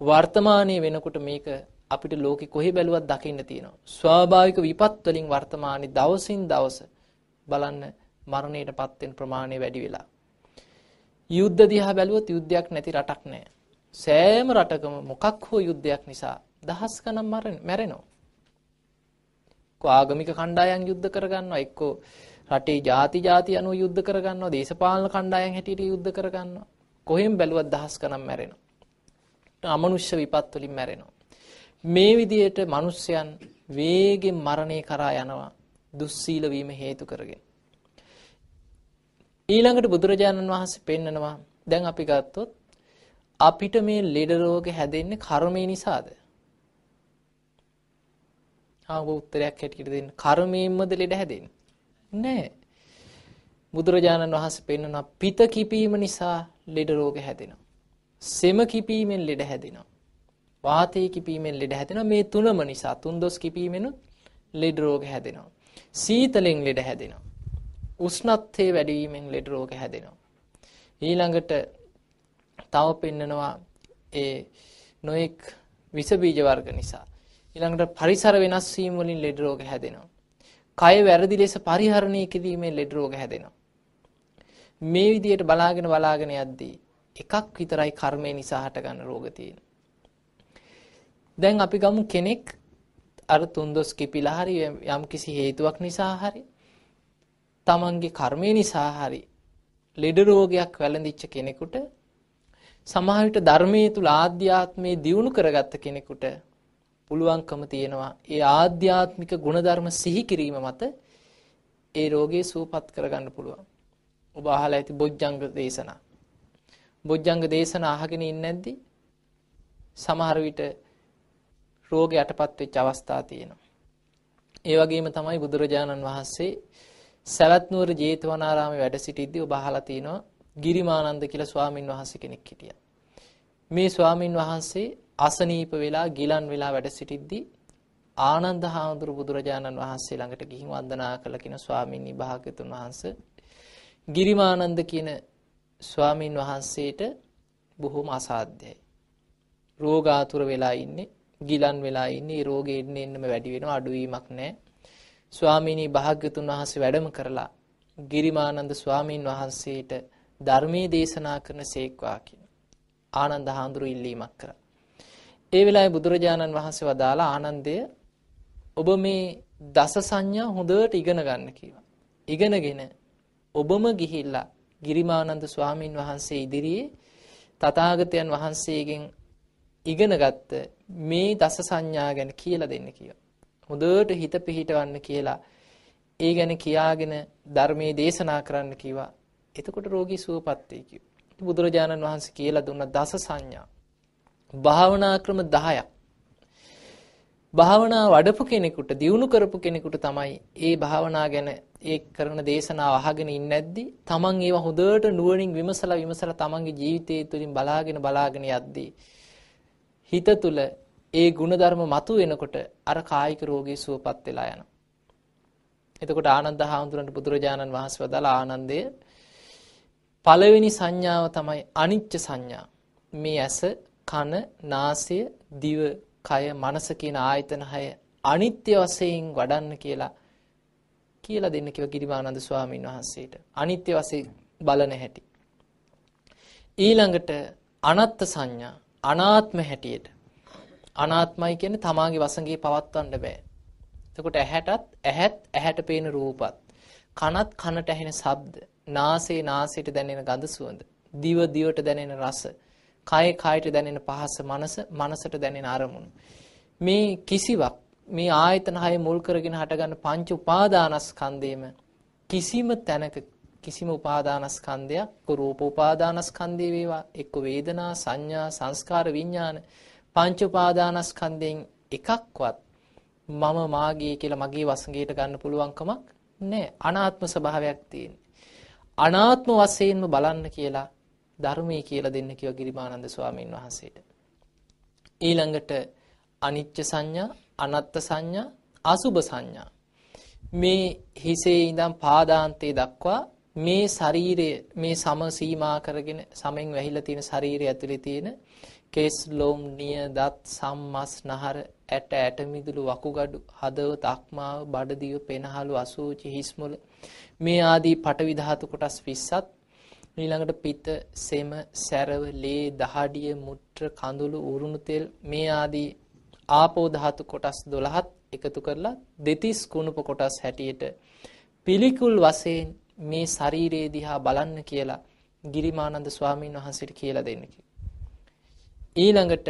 වර්තමානයේ වෙනකොට මේක අපිට ලෝකෙ කොහේ බැලුවත් දකින්න තියෙනවා. ස්වාභාවික විපත් වලින් වර්තමානයේ දවසින් දවස බලන්න මරණයටපත් වෙන ප්‍රමාණය වැඩි වෙලා. යුද්ධ දිහා බැලුවොත් යුද්ධයක් නැති රටක් නැහැ. සෑම රටකම මොකක් හෝ යුද්ධයක් නිසා දහස් ගණන් මැරෙනවා. එක්කෝ ආගමික කණ්ඩායම් යුද්ධ කරගන්නවා එක්කෝ රටේ ಜಾති ಜಾති අනුව යුද්ධ කරගන්නවා දේශපාලන කණ්ඩායම් හැටියට යුද්ධ කරගන්නවා කොහෙන් බැලුවත් දහස් ගණන් මැරෙනවා අමනුෂ්‍ය විපත් වලින් මැරෙනවා මේ විදිහට මිනිස්යන් වේගෙන් මරණය කරා යනවා දුස්සීල වීම හේතු කරගෙන ඊළඟට බුදුරජාණන් වහන්සේ පෙන්නනවා දැන් අපි ගත්තොත් අපිට මේ ලෙඩ රෝග හැදෙන්නේ කර්මය නිසාද ආව උත්තරයක් හැටියට දෙන්න. කර්මයෙන්මද ලෙඩ හැදෙන්නේ? නෑ. බුදුරජාණන් වහන්සේ පෙන්වනවා පිත කිපීම නිසා ලෙඩ රෝග හැදෙනවා. සෙම කිපීමෙන් ලෙඩ හැදෙනවා. වාතයේ කිපීමෙන් ලෙඩ හැදෙනවා. මේ තුනම නිසා තුන්දොස් කිපීමෙනුත් ලෙඩ රෝග හැදෙනවා. සීතලෙන් ලෙඩ හැදෙනවා. උෂ්ණත්වයේ වැඩිවීමෙන් ලෙඩ රෝග හැදෙනවා. ඊළඟට තව පෙන්නනවා ඒ නොඑක් විස බීජ වර්ග නිසා ඊළඟට පරිසර වෙනස් වීම වලින් ලෙඩ රෝග හැදෙනවා. කය වැරදි ලෙස පරිහරණය කිරීමෙන් ලෙඩ රෝග හැදෙනවා. මේ විදිහට බලාගෙන බලාගෙන යද්දී එකක් විතරයි කර්මය නිසා හටගන්න රෝග තියෙන. දැන් අපි ගමු කෙනෙක් අර තුන්දොස් කිපිලා හරි යම් කිසි හේතුවක් නිසා හරි තමන්ගේ කර්මය නිසා හරි ලෙඩ රෝගයක් වැළඳිච්ච කෙනෙකුට සමහර විට ධර්මයේ තුල ආධ්‍යාත්මයේ දියුණු කරගත්ත කෙනෙකුට පුළුවන්කම තියෙනවා ඒ ආධ්‍යාත්මික ගුණධර්ම සිහි කිරීම මත ඒ රෝගේ සුවපත් කරගන්න පුළුවන්. ඔබ අහලා ඇති බොජ්ජංග දේශනා. බොජ්ජංග දේශනා අහගෙන ඉන්නේ නැද්දි? සමහර විට රෝගය යටපත් වෙච්ච අවස්ථා තියෙනවා. ඒ වගේම තමයි බුදුරජාණන් වහන්සේ සවැත් නුවර ජේතවනාරාමේ වැඩ සිටිද්දී ඔබ අහලා තිනවා ගිරිමානන්ද කියලා ස්වාමින් වහන්සේ කෙනෙක් හිටියා. මේ ස්වාමින් වහන්සේ අසනීප වෙලා ගිලන් වෙලා වැඩ සිටිද්දී ආනන්ද හාමුදුරු බුදුරජාණන් වහන්සේ ළඟට ගිහින් වන්දනා කළ කින ස්වාමීන් භාග්‍යතුන් වහන්සේ ගිරිමානන්ද කියන ස්වාමින් වහන්සේට බොහොම අසාධ්‍යයි. රෝගාතුර වෙලා ඉන්නේ, ගිලන් වෙලා ඉන්නේ, රෝගේ එන්න එන්නම වැඩි වෙනවා, අඩුවීමක් නැහැ. ස්වාමීනි භාග්‍යතුන් වහන්සේ වැඩම කරලා ගිරිමානන්ද ස්වාමින් වහන්සේට ධර්මයේ දේශනා කරන සේක්වා කියන ආනන්ද හාමුදුරු ඉල්ලීමක් කරා. ඒ වෙලාවේ බුදුරජාණන් වහන්සේ වදාලා ආනන්දය ඔබ මේ දස සංඥා හොඳට ඉගෙන ගන්න කිව්වා. ඉගෙනගෙන ඔබම ගිහිල්ලා ගිරිමානන්ද ස්වාමින් වහන්සේ ඉදිරියේ තථාගතයන් වහන්සේගෙන් ඉගෙනගත්ත මේ දස සංඥා ගැන කියලා දෙන්න කිව්වා. හොඳට හිත පිහිටවන්න කියලා ඒ ගැන කියාගෙන ධර්මයේ දේශනා කරන්න කිව්වා. එතකොට රෝගී සුවපත් වෙයි කිව්වා. බුදුරජාණන් වහන්සේ කියලා දුන්න දස සංඥා භාවනා ක්‍රම 10ක්. භාවනා වඩපු කෙනෙකුට දියුණු කරපු කෙනෙකුට තමයි ඒ භාවනා ගැන ඒ කරන දේශනාව අහගෙන ඉන්නේ නැද්දි තමන් ඒවා හොඳට නුවණින් විමසලා විමසලා තමන්ගේ ජීවිතය තුළින් බලාගෙන බලාගෙන යද්දී හිත තුළ ඒ ಗುಣධර්ම මතු වෙනකොට අර කායික රෝගී සුවපත් වෙලා යනවා. එතකොට ආනන්ද හාමුදුරන්ට බුදුරජාණන් වහන්සේ වදාලා ආනන්දය පළවෙනි සංඥාව තමයි අනිච්ච සංඥා. මේ ඇස කන, නාසය, දිව, කය, මනස කියන ආයතන හය අනිත්‍ය වශයෙන් වඩන්න කියලා කියලා දෙන්න කිව්ව ගිරිමානන්ද ස්වාමීන් වහන්සේට. අනිත්‍ය වශයෙන් බලන හැටි. ඊළඟට අනත්ත් සංඥා අනාත්ම හැටියට. අනාත්මයි කියන්නේ තමාගේ වසඟේ පවත්වන්න බෑ. එතකොට ඇහැටත් ඇහත් ඇහැට පේන රූපත් කනත් කනට ඇහෙන ශබ්ද නාසයේ නාසයට දැනෙන ගඳ සුවඳ දිව දිවට දැනෙන රස කය කයට දැනෙන පහස මනස මනසට දැනෙන අරමුණු. මේ කිසිවක් මේ ආයතන හය මුල් කරගෙන හටගන්න පංච උපාදානස්කන්ධේම කිසිම තැනක කිසිම උපාදානස්කන්ධයක් රූප උපාදානස්කන්ධේ වේවා. එක්ක වේදනා සංඥා සංස්කාර විඥාන පංච උපාදානස්කන්ධෙන් එකක්වත් මම මාගේ කියලා මගේ වසඟයට ගන්න පුළුවන්කමක් නැහැ. අනාත්ම ස්වභාවයක් තියෙන අනාත්ම වශයෙන්ම බලන්න කියලා ධර්මයේ කියලා දෙන්න කිව්ව ගිරිමානන්ද ස්වාමීන් වහන්සේට. ඊළඟට අනිච්ච සංඥා අනත්ත් සංඥා අසුභ සංඥා. මේ හිසේ ඉඳන් පාදාන්තයේ දක්වා මේ ශරීරය මේ සම සීමා කරගෙන සමෙන් වැහිලා තියෙන ශරීරය ඇතුලේ තියෙන කෙස් ලොම් නිය දත් සම්මස් නහර ඇට ඇට මිදුළු වකුගඩු හදවත අක්මාව බඩදිව පෙනහළු අසූචි හිස්මුල මේ ආදී පටවි ධාතු කොටස් 20ත් ඊළඟට පිත සෙම සැරව ලේ දහඩිය මුත්‍ර කඳුළු උරුණු තෙල් මේ ආදී ආපෝ ධාතු කොටස් 12ත් එකතු කරලා දෙතිස් කුණුප කොටස් හැටියට පිළිකුල් වශයෙන් මේ ශරීරයේ දිහා බලන්න කියලා ගිරිමානන්ද ස්වාමීන් වහන්සේට කියලා දෙන්න ඊළඟට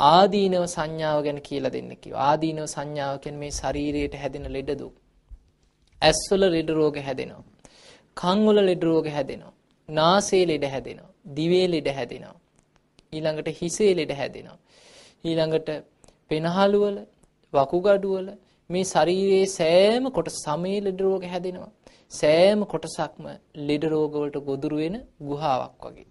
ආදීනව සංඥාව ගැන කියලා දෙන්න කිව්වා. ආදීනව සංඥාව කියන්නේ මේ ශරීරයට හැදෙන ලෙඩ දුක්. ඇස්වල ලෙඩ රෝග හැදෙනවා. කන් වල ලෙඩ රෝග හැදෙනවා. නාසයේ ලෙඩ හැදෙනවා. දිවේ ලෙඩ හැදෙනවා. ඊළඟට හිසේ ලෙඩ හැදෙනවා. ඊළඟට පෙනහළු වල වකුගඩු වල මේ ශරීරයේ සෑම කොටස සමේ ලෙඩ රෝග හැදෙනවා. සෑම කොටසක්ම ලෙඩ රෝග වලට ගොදුරු වෙන ගුහාවක් වගේ.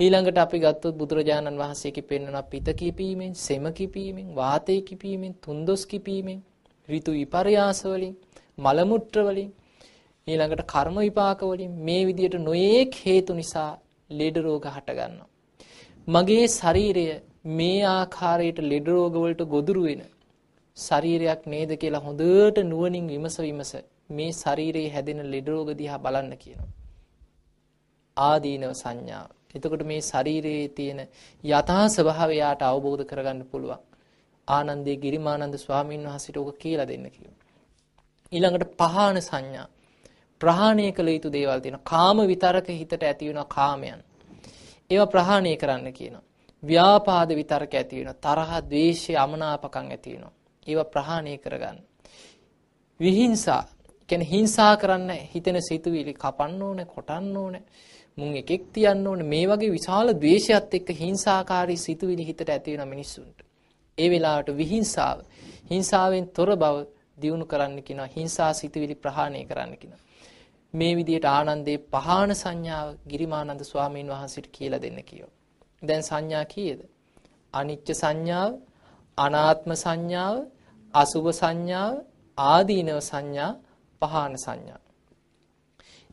ඊළඟට අපි ගත්තොත් බුදුරජාණන් වහන්සේ කිපෙන්නවා පිත කිපීමෙන්, සෙම කිපීමෙන්, වාතය කිපීමෙන්, තුන්දොස් කිපීමෙන්, ඍතු විපර්යාස වලින්, මල මුත්‍ර වලින්, ඊළඟට කර්ම විපාක වලින් මේ විදිහට නොයේක් හේතු නිසා ලෙඩ රෝග හට ගන්නවා. මගේ ශරීරය මේ ආකාරයට ලෙඩ රෝග වලට ගොදුරු වෙන ශරීරයක් නේද කියලා හොඳට නුවණින් විමස විමස මේ ශරීරයේ හැදෙන ලෙඩ රෝග දිහා බලන්න කියනවා. ආදීනව සංඥාව. එතකොට මේ ශරීරයේ තියෙන යථා ස්වභාවය යාට අවබෝධ කරගන්න පුළුවන්. ආනන්දේ ගිරිමානන්ද ස්වාමීන් වහන්සේට ඕක කියලා දෙන්න කිව්වා. ඊළඟට පහාන සංඥා. ප්‍රහාණය කළ යුතු දේවල් තියෙනවා. කාම විතරක හිතට ඇති වෙන කාමයන්. ඒවා ප්‍රහාණය කරන්න කියනවා. ව්‍යාපාද විතරක ඇති වෙනවා. තරහ, ද්වේෂය, අමනාපකම් ඇති වෙනවා. ඒවා ප්‍රහාණය කරගන්න. විහිංසා කියන්නේ හිංසා කරන්න හිතෙන සිතුවිලි කපන්න ඕනේ, කොටන්න ඕනේ. මුන් එකෙක් තියන්න ඕනේ. මේ වගේ විශාල ද්වේෂයත් එක්ක හිංසාකාරී සිතුවිලි හිතට ඇති වෙන මිනිස්සුන්ට. ඒ වෙලාවට විහිංසාව, හිංසාවෙන් තොර බව දියුණු කරන්න කියනවා. හිංසා සිතුවිලි ප්‍රහාණය කරන්න කියනවා. මේ විදිහට ආනන්දේ පහාන සංඥාව ගිරිමානන්ද ස්වාමීන් වහන්සේට කියලා දෙන්න කියෝ. දැන් සංඥා කීයද? අනිච්ච සංඥාව, අනාත්ම සංඥාව, අසුභ සංඥාව, ආදීනව සංඥා, පහාන සංඥා.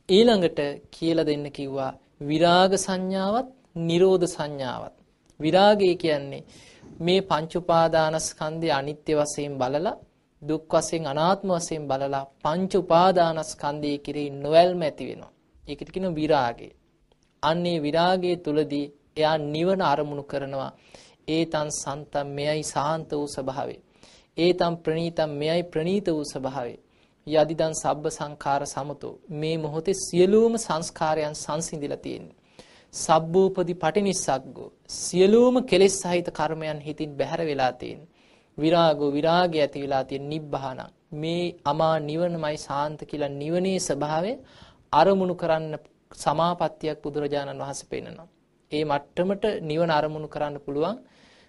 ඊළඟට කියලා දෙන්න කිව්වා විරාග සංඥාවත්, නිරෝධ සංඥාවත්. විරාගය කියන්නේ මේ පංච උපාදානස්කන්ධය අනිත්‍ය වශයෙන් බලලා දුක් වශයෙන් අනාත්ම වශයෙන් බලලා පංච උපාදානස්කන්ධයේ කෙරෙහි නොවැල්ම ඇති වෙනවා. ඒකට කියන විරාගය. අන්නේ විරාගයේ තුලදී එයා නිවන අරමුණු කරනවා. ඒතන් සන්තම් මෙයයි සාන්ත වූ ස්වභාවය. ඒතම් ප්‍රණීතම් මෙයයි ප්‍රණීත වූ ස්වභාවය. යදිදන් සබ්බ සංඛාර සමතෝ මේ මොහොතේ සියලුම සංස්කාරයන් සංසිඳිලා තියෙන්නේ. සබ්බූපදි පටිනිස්සග්ගෝ සියලුම කෙලෙස් සහිත කර්මයන් හිතින් බැහැර වෙලා තියෙන්නේ. විරාගෝ විරාගය ඇති වෙලා තියෙන නිබ්බහන මේ අමා නිවනමයි සාන්ත කියලා නිවනේ ස්වභාවය අරමුණු කරන්න සමාපත්තියක් බුදුරජාණන් වහන්සේ පෙන්නනවා. ඒ මට්ටමට නිවන අරමුණු කරන්න පුළුවන්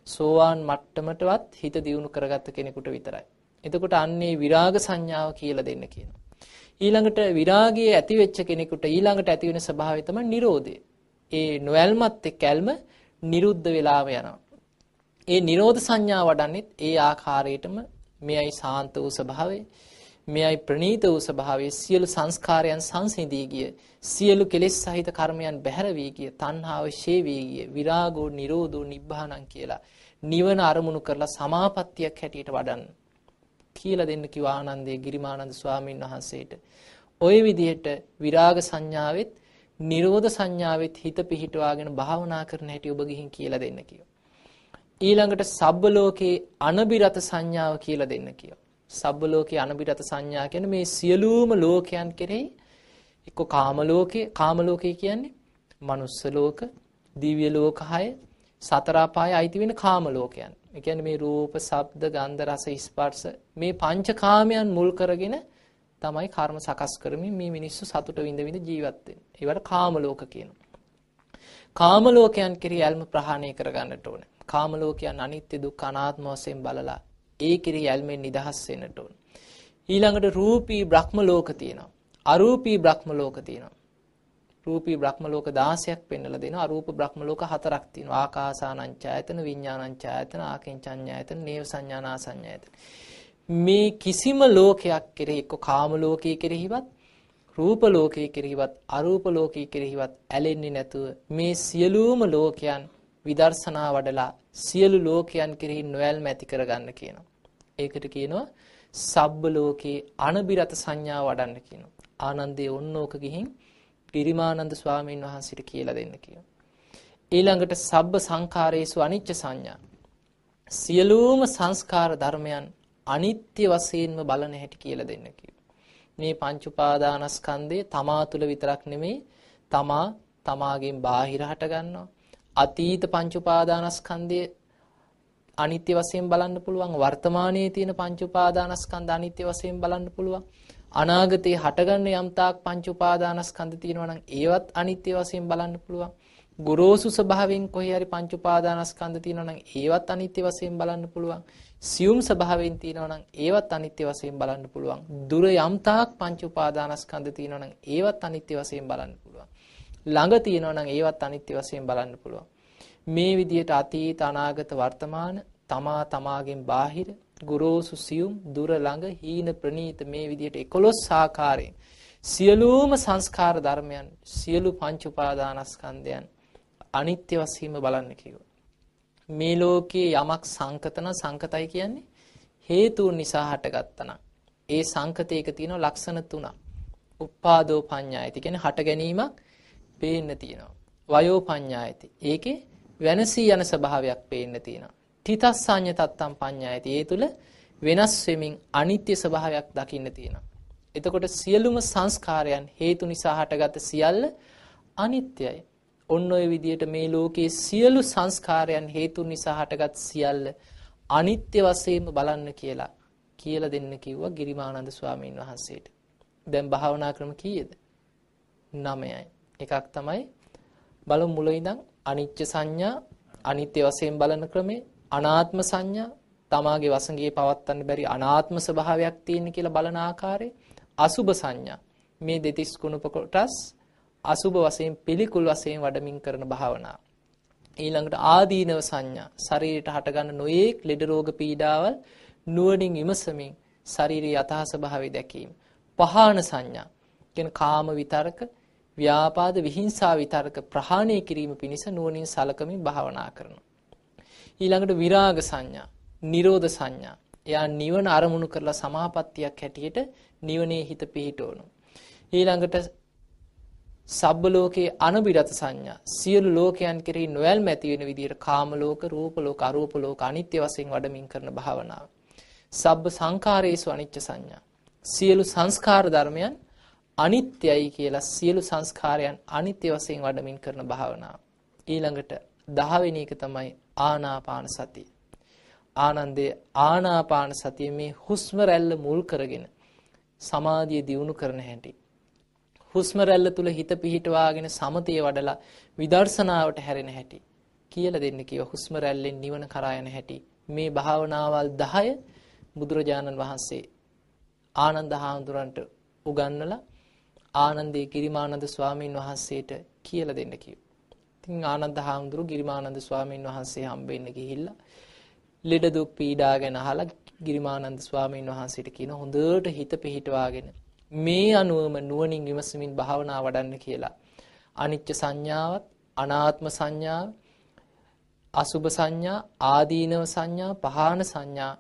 සෝවාන් මට්ටමටවත් හිත දියුණු කරගත්ත කෙනෙකුට විතරයි. එතකොට අන්නේ විරාග සංඥාව කියලා දෙන්න කියනවා. ඊළඟට විරාගයේ ඇති වෙච්ච කෙනෙකුට ඊළඟට ඇති වෙන ස්වභාවය තමයි Nirodhe. ඒ නොයල්මත් එක්ක ඇල්ම නිරුද්ධ වෙලාම යනවා. ඒ නිරෝධ සංඥා වඩන්නෙත් ඒ ආකාරයටම මෙයයි සාන්ත වූ ස්වභාවය මෙයයි ප්‍රණීත වූ ස්වභාවය. සියලු සංස්කාරයන් සංසිඳී ගිය සියලු කෙලෙස් සහිත කර්මයන් බැහැර වී ගිය තණ්හාව ෂේ වී ගිය විරාගෝ නිරෝධෝ නිබ්බානං කියලා නිවන අරමුණු කරලා සමාපත්තියක් හැටියට වඩන්න කියලා දෙන්න කිව්ව ආනන්දේ ගිරිමානන්ද ස්වාමීන් වහන්සේට. ওই විදිහට විරාග සංඥාවෙත් නිරෝධ සංඥාවෙත් හිත පිහිටවාගෙන භාවනා කරන හැටි ඔබ ගිහින් කියලා දෙන්න කිව්වා. ඊළඟට සබ්බ ලෝකේ අනබිරත සංඥාව කියලා දෙන්න කියෝ. සබ්බ ලෝකේ අනබිරත සංඥා කියන්නේ මේ සියලුම ලෝකයන් කෙරෙහි එක්ක කාම ලෝකේ කාම ලෝකේ කියන්නේ මනුස්ස ලෝක, දිව්‍ය ලෝක 6, සතර අපාය අයිති වෙන කාම ලෝකයන්. ඒ කියන්නේ මේ රූප, ශබ්ද, ගන්ධ, රස, ස්පර්ශ මේ පංචකාමයන් මුල් කරගෙන තමයි කර්ම සකස් කරමින් මේ මිනිස්සු සතුට විඳ විඳ ජීවත් වෙන්නේ. ඒවට කාම ලෝක කියනවා. කාම ලෝකයන් කෙරෙහි ඇල්ම ප්‍රහාණය කරගන්නට ඕනේ. කාම ලෝකයන් අනිත්‍ය දුක්ඛ අනාත්ම වශයෙන් බලලා ඒ කෙරෙහි ඇල්මෙන් නිදහස් වෙන්නට ඕනේ. ඊළඟට රූපී බ්‍රහ්ම ලෝක තියෙනවා. අරූපී බ්‍රහ්ම ලෝක තියෙනවා. රූපී බ්‍රහ්ම ලෝක 16ක් පෙන්වලා දෙනවා. අරූප බ්‍රහ්ම ලෝක හතරක් තියෙනවා. ආකාසානංචායතන, විඥානංචායතන, ආකින්චඤ්ඤායතන, නේව සංඥානාසඤ්ඤායතන. මේ කිසිම ලෝකයක් කෙරෙහි එක්ක කාම ලෝකයේ කෙරෙහිවත් රූප ලෝකයේ කෙරෙහිවත් අරූප ලෝකයේ කෙරෙහිවත් ඇලෙන්නේ නැතුව මේ සියලුම ලෝකයන් විදර්ශනා වඩලා සියලු ලෝකයන් කෙරෙහි නොයල්ම ඇති කරගන්න කියනවා. ඒකට කියනවා සබ්බ ලෝකේ අනබිරත සංඥා වඩන්න කියනවා. ආනන්දේ ඔන්නෝක ගිහින් පිරිමානන්ද ස්වාමීන් වහන්සේට කියලා දෙන්න කියනවා. ඊළඟට සබ්බ සංඛාරේසු අනිච්ච සංඥා. සියලුම සංස්කාර ධර්මයන් අනිත්‍ය වශයෙන්ම බලන හැටි කියලා දෙන්න කිව්වා. මේ පංච උපාදානස්කන්ධය තමා තුළ විතරක් නෙමෙයි තමා තමාගෙන් බාහිර හට ගන්නවා. අතීත පංච උපාදානස්කන්ධය අනිත්‍ය වශයෙන් බලන්න පුළුවන්. වර්තමානයේ තියෙන පංච උපාදානස්කන්ධ අනිත්‍ය වශයෙන් බලන්න පුළුවන්. අනාගතේ හටගන්න යම් තාක් පංච උපාදානස්කන්ධ තියෙනවා නම් ඒවත් අනිත්‍ය වශයෙන් බලන්න පුළුවන්. ගොරෝසු ස්වභාවයෙන් කොහේ හරි පංච උපාදානස්කන්ධ තියෙනවා නම් ඒවත් අනිත්‍ය වශයෙන් බලන්න පුළුවන්. සියුම් ස්වභාවයෙන් තියෙනවා නම් ඒවත් අනිත්‍ය වශයෙන් බලන්න පුළුවන්. දුර යම් තාක් පංච උපාදානස්කන්ධ තියෙනවා නම් ඒවත් අනිත්‍ය වශයෙන් බලන්න පුළුවන් ළඟ තියෙනවා නම් ඒවත් අනිත්‍ය වශයෙන් බලන්න පුළුවන් මේ විදිහට අතීත අනාගත වර්තමාන තමා තමාගෙන් බාහිර ගුරුසු සියුම් දුර ළඟ හීන ප්‍රනීත මේ විදිහට 11 ආකාරයෙන් සියලුම සංස්කාර ධර්මයන් සියලු පංච උපාදානස්කන්ධයන් අනිත්‍ය වශයෙන්ම බලන්න කිව්වා. මේ ලෝකයේ යමක් සංකතන සංකතයි කියන්නේ හේතුන් නිසා හටගත්තනම් ඒ සංකතයක තියෙන ලක්ෂණ තුනක්. උපාදෝ පඤ්ඤායති කියන්නේ හට ගැනීමක් පේන්න තියෙනවා. වයෝ පඤ්ඤායති. ඒකේ වෙනසී යන ස්වභාවයක් පේන්න තියෙනවා. තිතස්සඤ්ඤ තත්තම් පඤ්ඤායති. ඒ තුල වෙනස් වෙමින් අනිත්‍ය ස්වභාවයක් දකින්න තියෙනවා. එතකොට සියලුම සංස්කාරයන් හේතු නිසා හටගත් සියල්ල අනිත්‍යයි. ඔන්න ඔය විදිහට මේ ලෝකයේ සියලු සංස්කාරයන් හේතු නිසා හටගත් සියල්ල අනිත්‍ය වශයෙන්ම බලන්න කියලා කියලා දෙන්න කිව්වා ගිරිමානන්ද ස්වාමීන් වහන්සේට. දැන් භාවනා ක්‍රම කීයද? 9යි. එකක් තමයි බලමු මුල ඉඳන් අනිච්ච සංඥා අනිත්‍ය වශයෙන් බලන ක්‍රමේ අනාත්ම සංඥා තමාගේ වසඟේ පවත්වන්න බැරි අනාත්ම ස්වභාවයක් තියෙන කියලා බලන ආකාරය අසුබ සංඥා. මේ දෙතිස් කුණප කොටස් අසුබ වශයෙන් පිළිකුල් වශයෙන් වඩමින් කරන භාවනාව. ඊළඟට ආදීනව සංඥා. ශරීරයට හටගන්න නොයේක් ලෙඩ රෝග පීඩාවල් නුවණින් විමසමින් ශාරීරික යථා ස්වභාවය දැකීම. පහාන සංඥා. කියන කාම විතරක ව්‍යාපාද විහිංසා විතරක ප්‍රහාණය කිරීම පිණිස නුවණින් සලකමින් භාවනා කරනවා ඊළඟට විරාග සංඥා, නිරෝධ සංඥා. එයා නිවන අරමුණු කරලා සමාපත්තියක් හැටියට නිවනේ හිත පිහිටවනවා. ඊළඟට සබ්බ ලෝකේ අනුබිරත සංඥා සියලු ලෝකයන් කෙරෙහි නොයල්ම ඇති වෙන විදිහට කාම ලෝක රූප ලෝක අරූප ලෝක අනිත්‍ය වශයෙන් වඩමින් කරන භාවනාව. සබ්බ සංඛාරේසු අනිච්ච සංඥා සියලු සංස්කාර ධර්මයන් අනිත්‍යයි කියලා සියලු සංස්කාරයන් අනිත්‍ය වශයෙන් වඩමින් කරන භාවනාව. ඊළඟට 10 වෙනි එක තමයි ආනාපාන සතිය. ආනන්දේ ආනාපාන සතිය මේ හුස්ම රැල්ල මුල් කරගෙන සමාධිය දියුණු කරන හැටි. හුස්ම රැල්ල තුල හිත පිහිටවාගෙන සමතේ වඩලා විදර්ශනාවට හැරෙන හැටි කියලා දෙන්න කිව්ව හුස්ම රැල්ලෙන් නිවන කරා යන හැටි. මේ භාවනාවල් 10 බුදුරජාණන් වහන්සේ ආනන්ද හාමුදුරන්ට උගන්වලා ආනන්දේ ගිරිමානන්ද ස්වාමීන් වහන්සේට කියලා දෙන්න කිව්වා. ඉතින් ආනන්ද හාමුදුරු ගිරිමානන්ද ස්වාමීන් වහන්සේ හම්බෙන්න ගිහිල්ලා ලෙඩ දුක් පීඩා ගැන අහලා ගිරිමානන්ද ස්වාමීන් වහන්සේට කියන හොඳට හිත පිහිටවාගෙන මේ අනුවම නුවණින් විමසමින් භාවනා වඩන්න කියලා. අනිච්ච සංඥාවත් අනාත්ම සංඥාව අසුභ සංඥා ආදීනව සංඥා පහාන සංඥා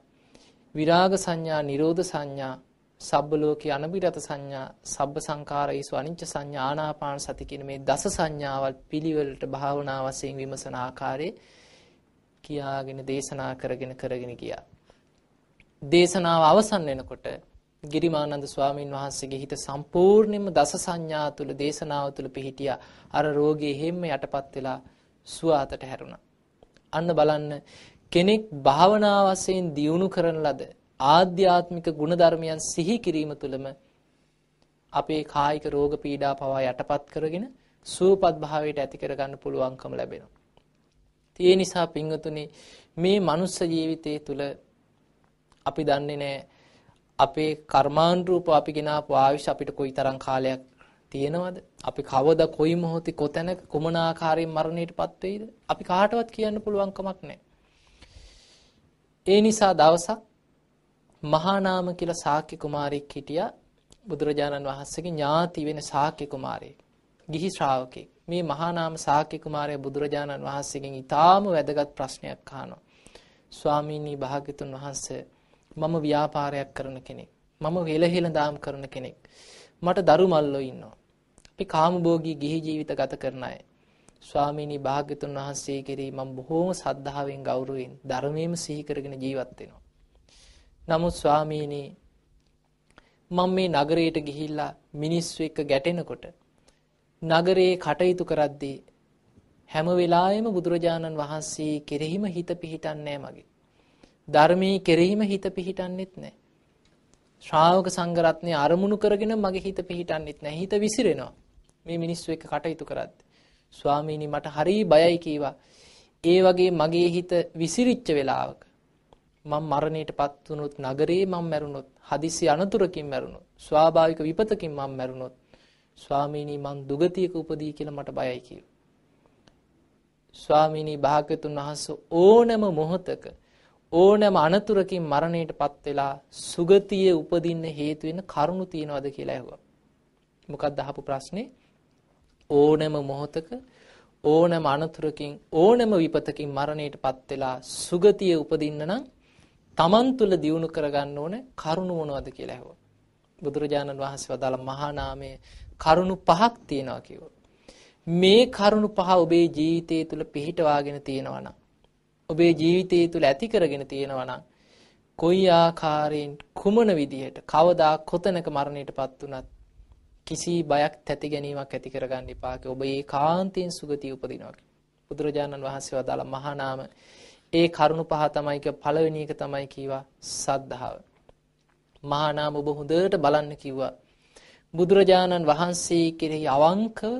විරාග සංඥා නිරෝධ සංඥා සබ්බ ලෝකේ අනබිරත සංඥා සබ්බ සංකාරයිසු අනිච්ච සංඥා ආනාපාන සති කියන මේ දස සංඥාවල් පිළිවෙලට භාවනා වශයෙන් විමසන ආකාරයේ කියාගෙන දේශනා කරගෙන කරගෙන ගියා. දේශනාව අවසන් වෙනකොට ගිරිමානන්ද ස්වාමීන් වහන්සේගේ හිත සම්පූර්ණයෙන්ම දස සංඥා තුල දේශනාව තුල පිහිටියා. අර රෝගේ හැම යටපත් වෙලා සුවාතට හැරුණා. අන්න බලන්න කෙනෙක් භාවනා වශයෙන් දියුණු කරන ලද ආධ්‍යාත්මික ගුණධර්මයන් සිහි කිරීම තුළම අපේ කායික රෝග පීඩා පවා යටපත් කරගෙන සුවපත් භාවයට ඇති කරගන්න පුළුවන්කම ලැබෙනවා. ඒ නිසා පින්වතුනි මේ මනුස්ස ජීවිතය තුළ අපි දන්නේ නැහැ අපේ කර්මානුරූප අපි ගෙනාපු ආයුෂ අපිට කොයිතරම් කාලයක් තියෙනවද? අපි කවද කොයි මොහොතේ කොතැනක කුමන ආකාරයෙන් මරණයටපත් වෙයිද? අපි කාටවත් කියන්න පුළුවන් කමක් නැහැ. ඒ නිසා දවසක් මහා නාම කියලා ශාක්‍ය කුමාරයෙක් හිටියා බුදුරජාණන් වහන්සේගේ ඥාති වෙන ශාක්‍ය කුමාරයෙක්. ගිහි ශ්‍රාවකෙක්. මේ මහා නාම ශාක්‍ය කුමාරයා බුදුරජාණන් වහන්සේගෙන් ඊටාම වැදගත් ප්‍රශ්නයක් අහනවා. ස්වාමීනි භාග්‍යතුන් වහන්සේ මම ව්‍යාපාරයක් කරන කෙනෙක්. මම වෙලහෙල දාම් කරන කෙනෙක්. මට දරු මල්ලෝ ඉන්නවා. අපි කාමභෝගී ගිහි ජීවිත ගත කරන අය. ස්වාමීනි භාග්‍යතුන් වහන්සේ කෙරෙහි මම බොහෝම සද්ධාවෙන් ගෞරවයෙන් ධර්මයෙන්ම සිහි කරගෙන ජීවත් වෙනවා. නමුත් ස්වාමීනි මම මේ නගරයට ගිහිල්ලා මිනිස්සු එක්ක ගැටෙනකොට නගරේ කටයුතු කරද්දී හැම වෙලාවෙම බුදුරජාණන් වහන්සේ කෙරෙහිම හිත පිහිටන්නේ මගේ. ධර්මයේ කෙරෙහිම හිත පිහිටන්නෙත් නැහැ. ශ්‍රාවක සංඝරත්නය අරමුණු කරගෙන මගේ හිත පිහිටන්නෙත් නැහැ. හිත විසිරෙනවා. මේ මිනිස්සු එක්ක කටයුතු කරද්දී. ස්වාමීනි මට හරි බයයි කීවා. ඒ වගේ මගේ හිත විසිරිච්ච වෙලාවක මම මරණයටපත් වුණොත් නගරේ මම මැරුණොත් හදිසි අනතුරකින් මැරුණොත් ස්වාභාවික විපතකින් මම මැරුණොත් ස්වාමීනි මං දුගතියක උපදී කියලා මට බයයි කිව්වා. ස්වාමීනි භාග්‍යතුන් වහන්සේ ඕනෑම මොහොතක ඕනෑම අනතුරකින් මරණයටපත් වෙලා සුගතියේ උපදින්න හේතු වෙන කරුණු තියනවද කියලා ඇහුවා. මොකක්ද අහපු ප්‍රශ්නේ? ඕනෑම මොහොතක ඕනෑම අනතුරකින් ඕනෑම විපතකින් මරණයටපත් වෙලා සුගතියේ උපදින්න නම් Taman තුල දියුණු කරගන්න ඕන කරුණු මොනවද කියලා ඇහුවා. බුදුරජාණන් වහන්සේ වදාළ මහා නාමයේ කරුණු පහක් තියෙනවා කිව්වා. මේ කරුණු පහ ඔබේ ජීවිතය තුළ පිහිටවාගෙන තියෙනවා නම් ඔබේ ජීවිතය තුළ ඇති කරගෙන තියෙනවා නම් කොයි ආකාරයෙන් කුමන විදිහට කවදා කොතැනක මරණයටපත් උනත් කිසි බයක් තැති ගැනීමක් ඇති කරගන්න එපා ඔබ ඒකාන්තයෙන් සුගතිය උපදිනවා බුදුරජාණන් වහන්සේ වදාළ මහා නාම ඒ කරුණු පහ තමයි කිය පළවෙනි එක තමයි කීවා සද්ධාව මහා නාම ඔබ හොඳට බලන්න කිව්වා බුදුරජාණන් වහන්සේ කෙරෙහි අවංකව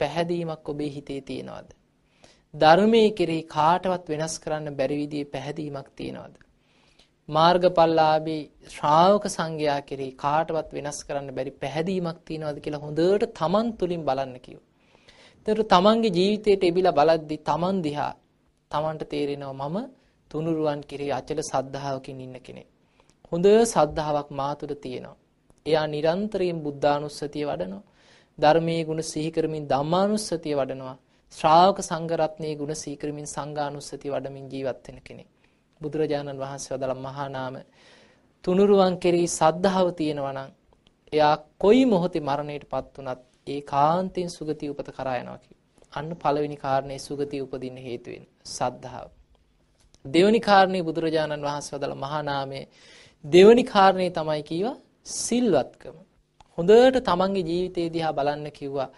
පැහැදීමක් ඔබේ හිතේ තියෙනවද? ධර්මයේ කෙරෙහි කාටවත් වෙනස් කරන්න බැරි විදිහේ පැහැදීමක් තියෙනවද? මාර්ගඵලලාභී ශ්‍රාවක සංඝයා කෙරෙහි කාටවත් වෙනස් කරන්න බැරි පැහැදීමක් තියෙනවද කියලා හොඳට තමන් තුලින් බලන්න කිව්වා. ඒතර තමන්ගේ ජීවිතයට එබිලා බලද්දි තමන් දිහා තමන්ට තේරෙනවා මම තුනුරුවන් කෙරෙහි අචල සද්ධාවකින් ඉන්න කෙනෙක්. හොඳ සද්ධාාවක් මා තුළ තියෙනවා. එයා නිරන්තරයෙන් බුද්ධානුස්සතිය වඩනවා. ධර්මයේ ගුණ සිහි කරමින් ධම්මානුස්සතිය වඩනවා. ශ්‍රාවක සංඝ රත්නයේ ගුණ සිහි කරමින් සංඝානුස්සතිය වඩමින් ජීවත් වෙන කෙනෙක්. බුදුරජාණන් වහන්සේ වදාළ මහා නාම තුනුරුවන් කෙරෙහි සද්ධාව තියෙනවා නම් එයා කොයි මොහොතේ මරණයටපත් උනත් ඒකාන්තයෙන් සුගතිය උපත කරා යනවා අන්න පළවෙනි කාරණේ සුගතිය උපදින්න හේතු වෙන සද්ධාව. දෙවෙනි කාරණේ බුදුරජාණන් වහන්සේ වදාළ මහා නාමයේ දෙවෙනි කාරණේ තමයි කීවා සිල්වත්කම. හොඳට තමන්ගේ ජීවිතය දිහා බලන්න කිව්වා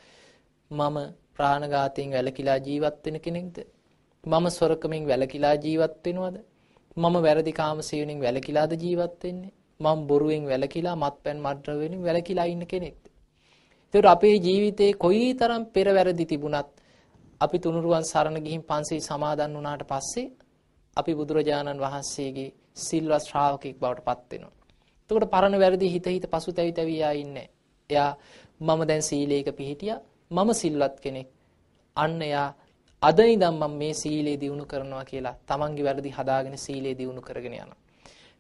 මම ප්‍රාණඝාතයෙන් වැළකීලා ජීවත් වෙන කෙනෙක්ද? මම සොරකමින් වැළකීලා ජීවත් වෙනවද? මම වැරදි කාම සේවනයෙන් වැළකීලාද ජීවත් වෙන්නේ? මම බොරුවෙන් වැළකීලා මත්පැන් මත්ද්‍රව්‍ය වලින් වැළකීලා ඉන්න කෙනෙක්ද? ඒතර අපේ ජීවිතේ කොයිතරම් පෙර වැරදි තිබුණත් අපි තුනුරුවන් සරණ ගිහින් පන්සිල් සමාදන් වුණාට පස්සේ අපි බුදුරජාණන් වහන්සේගේ සිල්වත් ශ්‍රාවකෙක් බවට පත් වෙනවා. එතකොට පරණ වැරදි හිත හිත පසුතැවි තැවි යා ඉන්නේ. එයා මම දැන් සීලයක පිහිටියා. මම සිල්වත් කෙනෙක්. අන්න එයා අද ඉඳන් මම මේ සීලය දිනු කරනවා කියලා තමන්ගේ වැරදි හදාගෙන සීලය දිනු කරගෙන යනවා.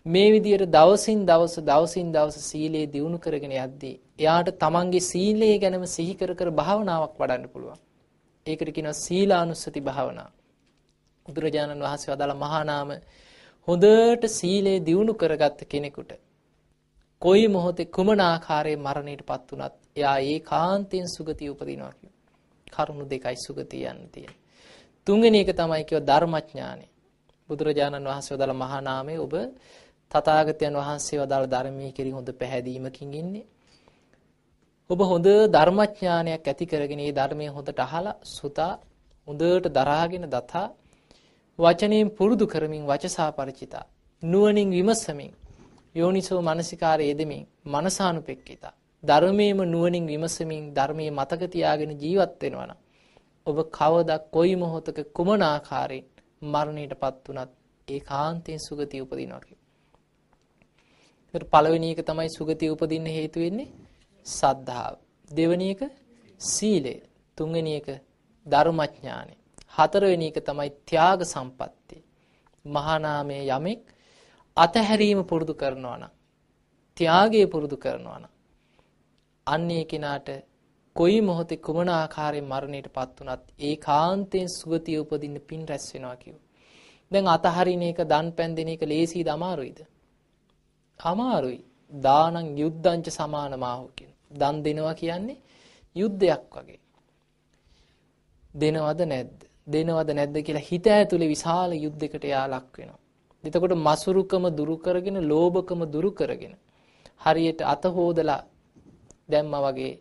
මේ විදිහට දවසින් දවස දවසින් දවස සීලය දිනු කරගෙන යද්දී එයාට තමන්ගේ සීලය ගැනම සිහි කර කර භාවනාවක් වඩන්න පුළුවන්. ඒකට කියනවා සීලානුස්සති භාවනාව. බුදුරජාණන් වහන්සේ වදාළ මහා නාම හොඳට සීලය දිනු කරගත්ත කෙනෙකුට කොයි මොහොතේ කුමන ආකාරයේ මරණයටපත් වුණත් එයා ඒකාන්තයෙන් සුගතිය උපදිනවා කියන කරුණු දෙකයි සුගතිය යන්න තියෙන්නේ. තුන්වෙනි එක තමයි කියව ධර්මඥානෙ. බුදුරජාණන් වහන්සේ වදාළ මහා නාමයේ ඔබ තථාගතයන් වහන්සේ වදාළ ධර්මයේ කෙරෙහි හොඳ පැහැදීමකින් ඉන්නේ. ඔබ හොඳ ධර්මඥානයක් ඇති කරගෙන මේ ධර්මයේ හොඳට අහලා සුතා හොඳට දරාගෙන දතා වචනයෙන් පුරුදු කරමින් වචසා ಪರಿචිතා නුවණින් විමසමින් යෝනිසෝ මනසිකාරය යෙදමින් මනසානුපෙක්කිතා ධර්මයේම නුවණින් විමසමින් ධර්මයේ මතක තියාගෙන ජීවත් වෙනවා නම් ඔබ කවදා කොයි මොහොතක කුමන ආකාරයෙන් මරණයටපත් උනත් ඒකාන්තයෙන් සුගතිය උපදිනවා කියන්නේ. පළවෙනි එක තමයි සුගතිය උපදින්න හේතු වෙන්නේ සද්ධාව. දෙවෙනි එක සීලය. තුන්වෙනි එක ධර්මඥානය. හතරවෙනි එක තමයි ත්‍යාග සම්පත්තිය. මහා නාමයේ යමෙක් අතහැරීම පුරුදු කරනවා නම් ත්‍යාගය පුරුදු කරනවා නම් අන්නේ කෙනාට කොයි මොහොතේ කුමන ආකාරයෙන් මරණයටපත් උනත් ඒකාන්තයෙන් සුගතිය උපදින්න පින් රැස් වෙනවා කිව්වා. දැන් අතහරින එක දන් පැන් දෙන එක ලේසියද අමාරුයිද? අමාරුයි. දානං යුද්ධංච සමානමාහු කියන. දන් දෙනවා කියන්නේ යුද්ධයක් වගේ. දෙනවද නැද්ද? දෙනවද නැද්ද කියලා හිත ඇතුලේ විශාල යුද්ධයකට යා ලක් වෙනවා. එතකොට මසුරුකම දුරු කරගෙන, ලෝභකම දුරු කරගෙන හරියට අත හොදලා දැම්මා වගේ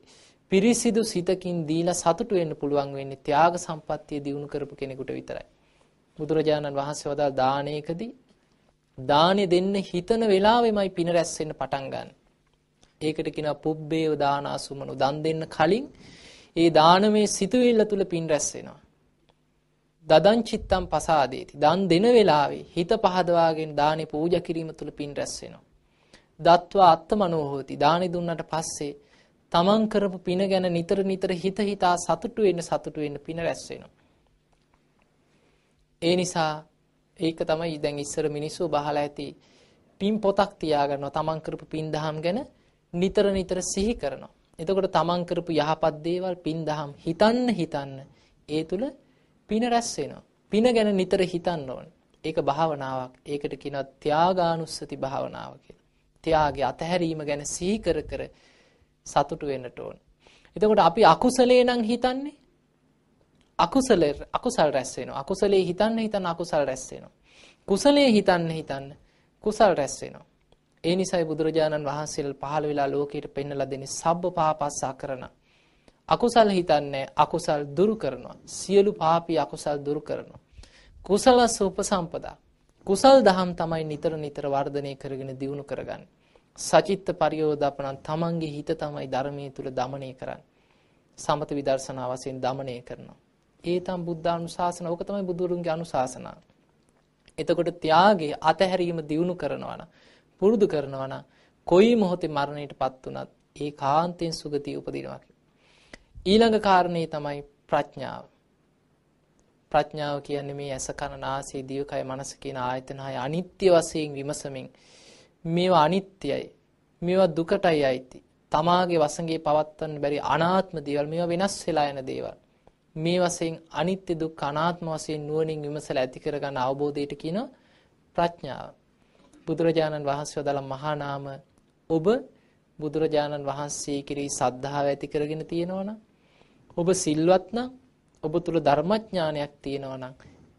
පිරිසිදු සිතකින් දීලා සතුටු වෙන්න පුළුවන් වෙන්නේ ත්‍යාග සම්පත්තිය දිනු කරපු කෙනෙකුට විතරයි. බුදුරජාණන් වහන්සේ වදාළ දානයකදී දානෙ දෙන්න හිතන වෙලාවෙමයි පින රැස් වෙන්න පටන් ගන්න. ඒකට කියනවා පුබ්බේව දානාසුමනු දන් දෙන්න කලින් ඒ දානමේ සිතුවිල්ල තුල පින් රැස් වෙනවා. දදං චිත්තම් පසාදේති. දන් දෙන වෙලාවේ හිත පහදවාගෙන දානේ පූජා කිරීම තුල පින් රැස් වෙනවා. දත්වා අත්තමනෝ හෝති. දානි දුන්නට පස්සේ තමන් කරපු පින ගැන නිතර නිතර හිත හිතා සතුටු වෙන්න සතුටු වෙන්න පින රැස් වෙනවා. ඒ නිසා ඒක තමයි දැන් ඉස්සර මිනිස්සු බහලා ඇති පින් පොතක් තියාගන්නවා තමන් කරපු පින් දහම් ගැන නිතර නිතර සිහි කරනවා. එතකොට තමන් කරපු යහපත් දේවල් පින් දහම් හිතන්න හිතන්න ඒ තුල පින රැස් වෙනවා. පින ගැන නිතර හිතන්න ඕනේ. ඒක භාවනාවක්. ඒකට කියනවා ත්‍යාගානුස්සති භාවනාව කියලා. ත්‍යාගය අතහැරීම ගැන සිහි කර කර සතුටු වෙන්නට ඕන. එතකොට අපි අකුසලේ නම් හිතන්නේ අකුසල අකුසල් රැස් වෙනවා. අකුසලේ හිතන්න හිතන්න අකුසල් රැස් වෙනවා. කුසලයේ හිතන්න හිතන්න කුසල් රැස් වෙනවා. ඒ නිසයි බුදුරජාණන් වහන්සේලා පහළ වෙලා ලෝකයට පෙන්වලා දෙන්නේ සබ්බ පාපස්සා කරන. අකුසල් හිතන්නේ අකුසල් දුරු කරනවා. සියලු පාපී අකුසල් දුරු කරනවා. කුසලස උපසම්පදා. කුසල් දහම් තමයි නිතර නිතර වර්ධනය කරගෙන දියුණු කරගන්නේ. සචිත්ත පරියෝදාපණන් තමන්ගේ හිත තමයි ධර්මයේ තුල দমনය කරන්නේ. සමත විදර්ශනා වශයෙන් দমনය කරනවා. ඒ තම බුද්ධානුශාසන ඕක තමයි බුදුරුන්ගේ අනුශාසනා. එතකොට ත්‍යාගයේ අතහැරීම දියුණු කරනවා නම් පුරුදු කරනවා නම් කොයි මොහොතේ මරණයටපත් උනත් ඒකාන්තයෙන් සුගතිය උපදිනවා ඊළඟ කාරණේ තමයි ප්‍රඥාව. ප්‍රඥාව කියන්නේ මේ ඇස කන නාසය දිවකය මනස කියන ආයතන හය අනිත්‍ය වශයෙන් විමසමින් මේවා අනිත්‍යයි. මේවා දුකටයි අයිති. තමාගේ වසඟේ පවත්වන්න බැරි අනාත්ම දේවල් මේවා වෙනස් වෙලා යන දේවල්. මේ වශයෙන් අනිත්‍ය දුක්ඛ අනාත්ම වශයෙන් නුවණින් විමසලා ඇති කරගන්න අවබෝධයට කියන ප්‍රඥාව. බුදුරජාණන් වහන්සේ වදාළ මහා නාම ඔබ බුදුරජාණන් වහන්සේ කෙරෙහි සද්ධාව ඇති කරගෙන තියෙනවනම් ඔබ සිල්වත් නම් ඔබ තුල ධර්මඥානයක් තියෙනවනම්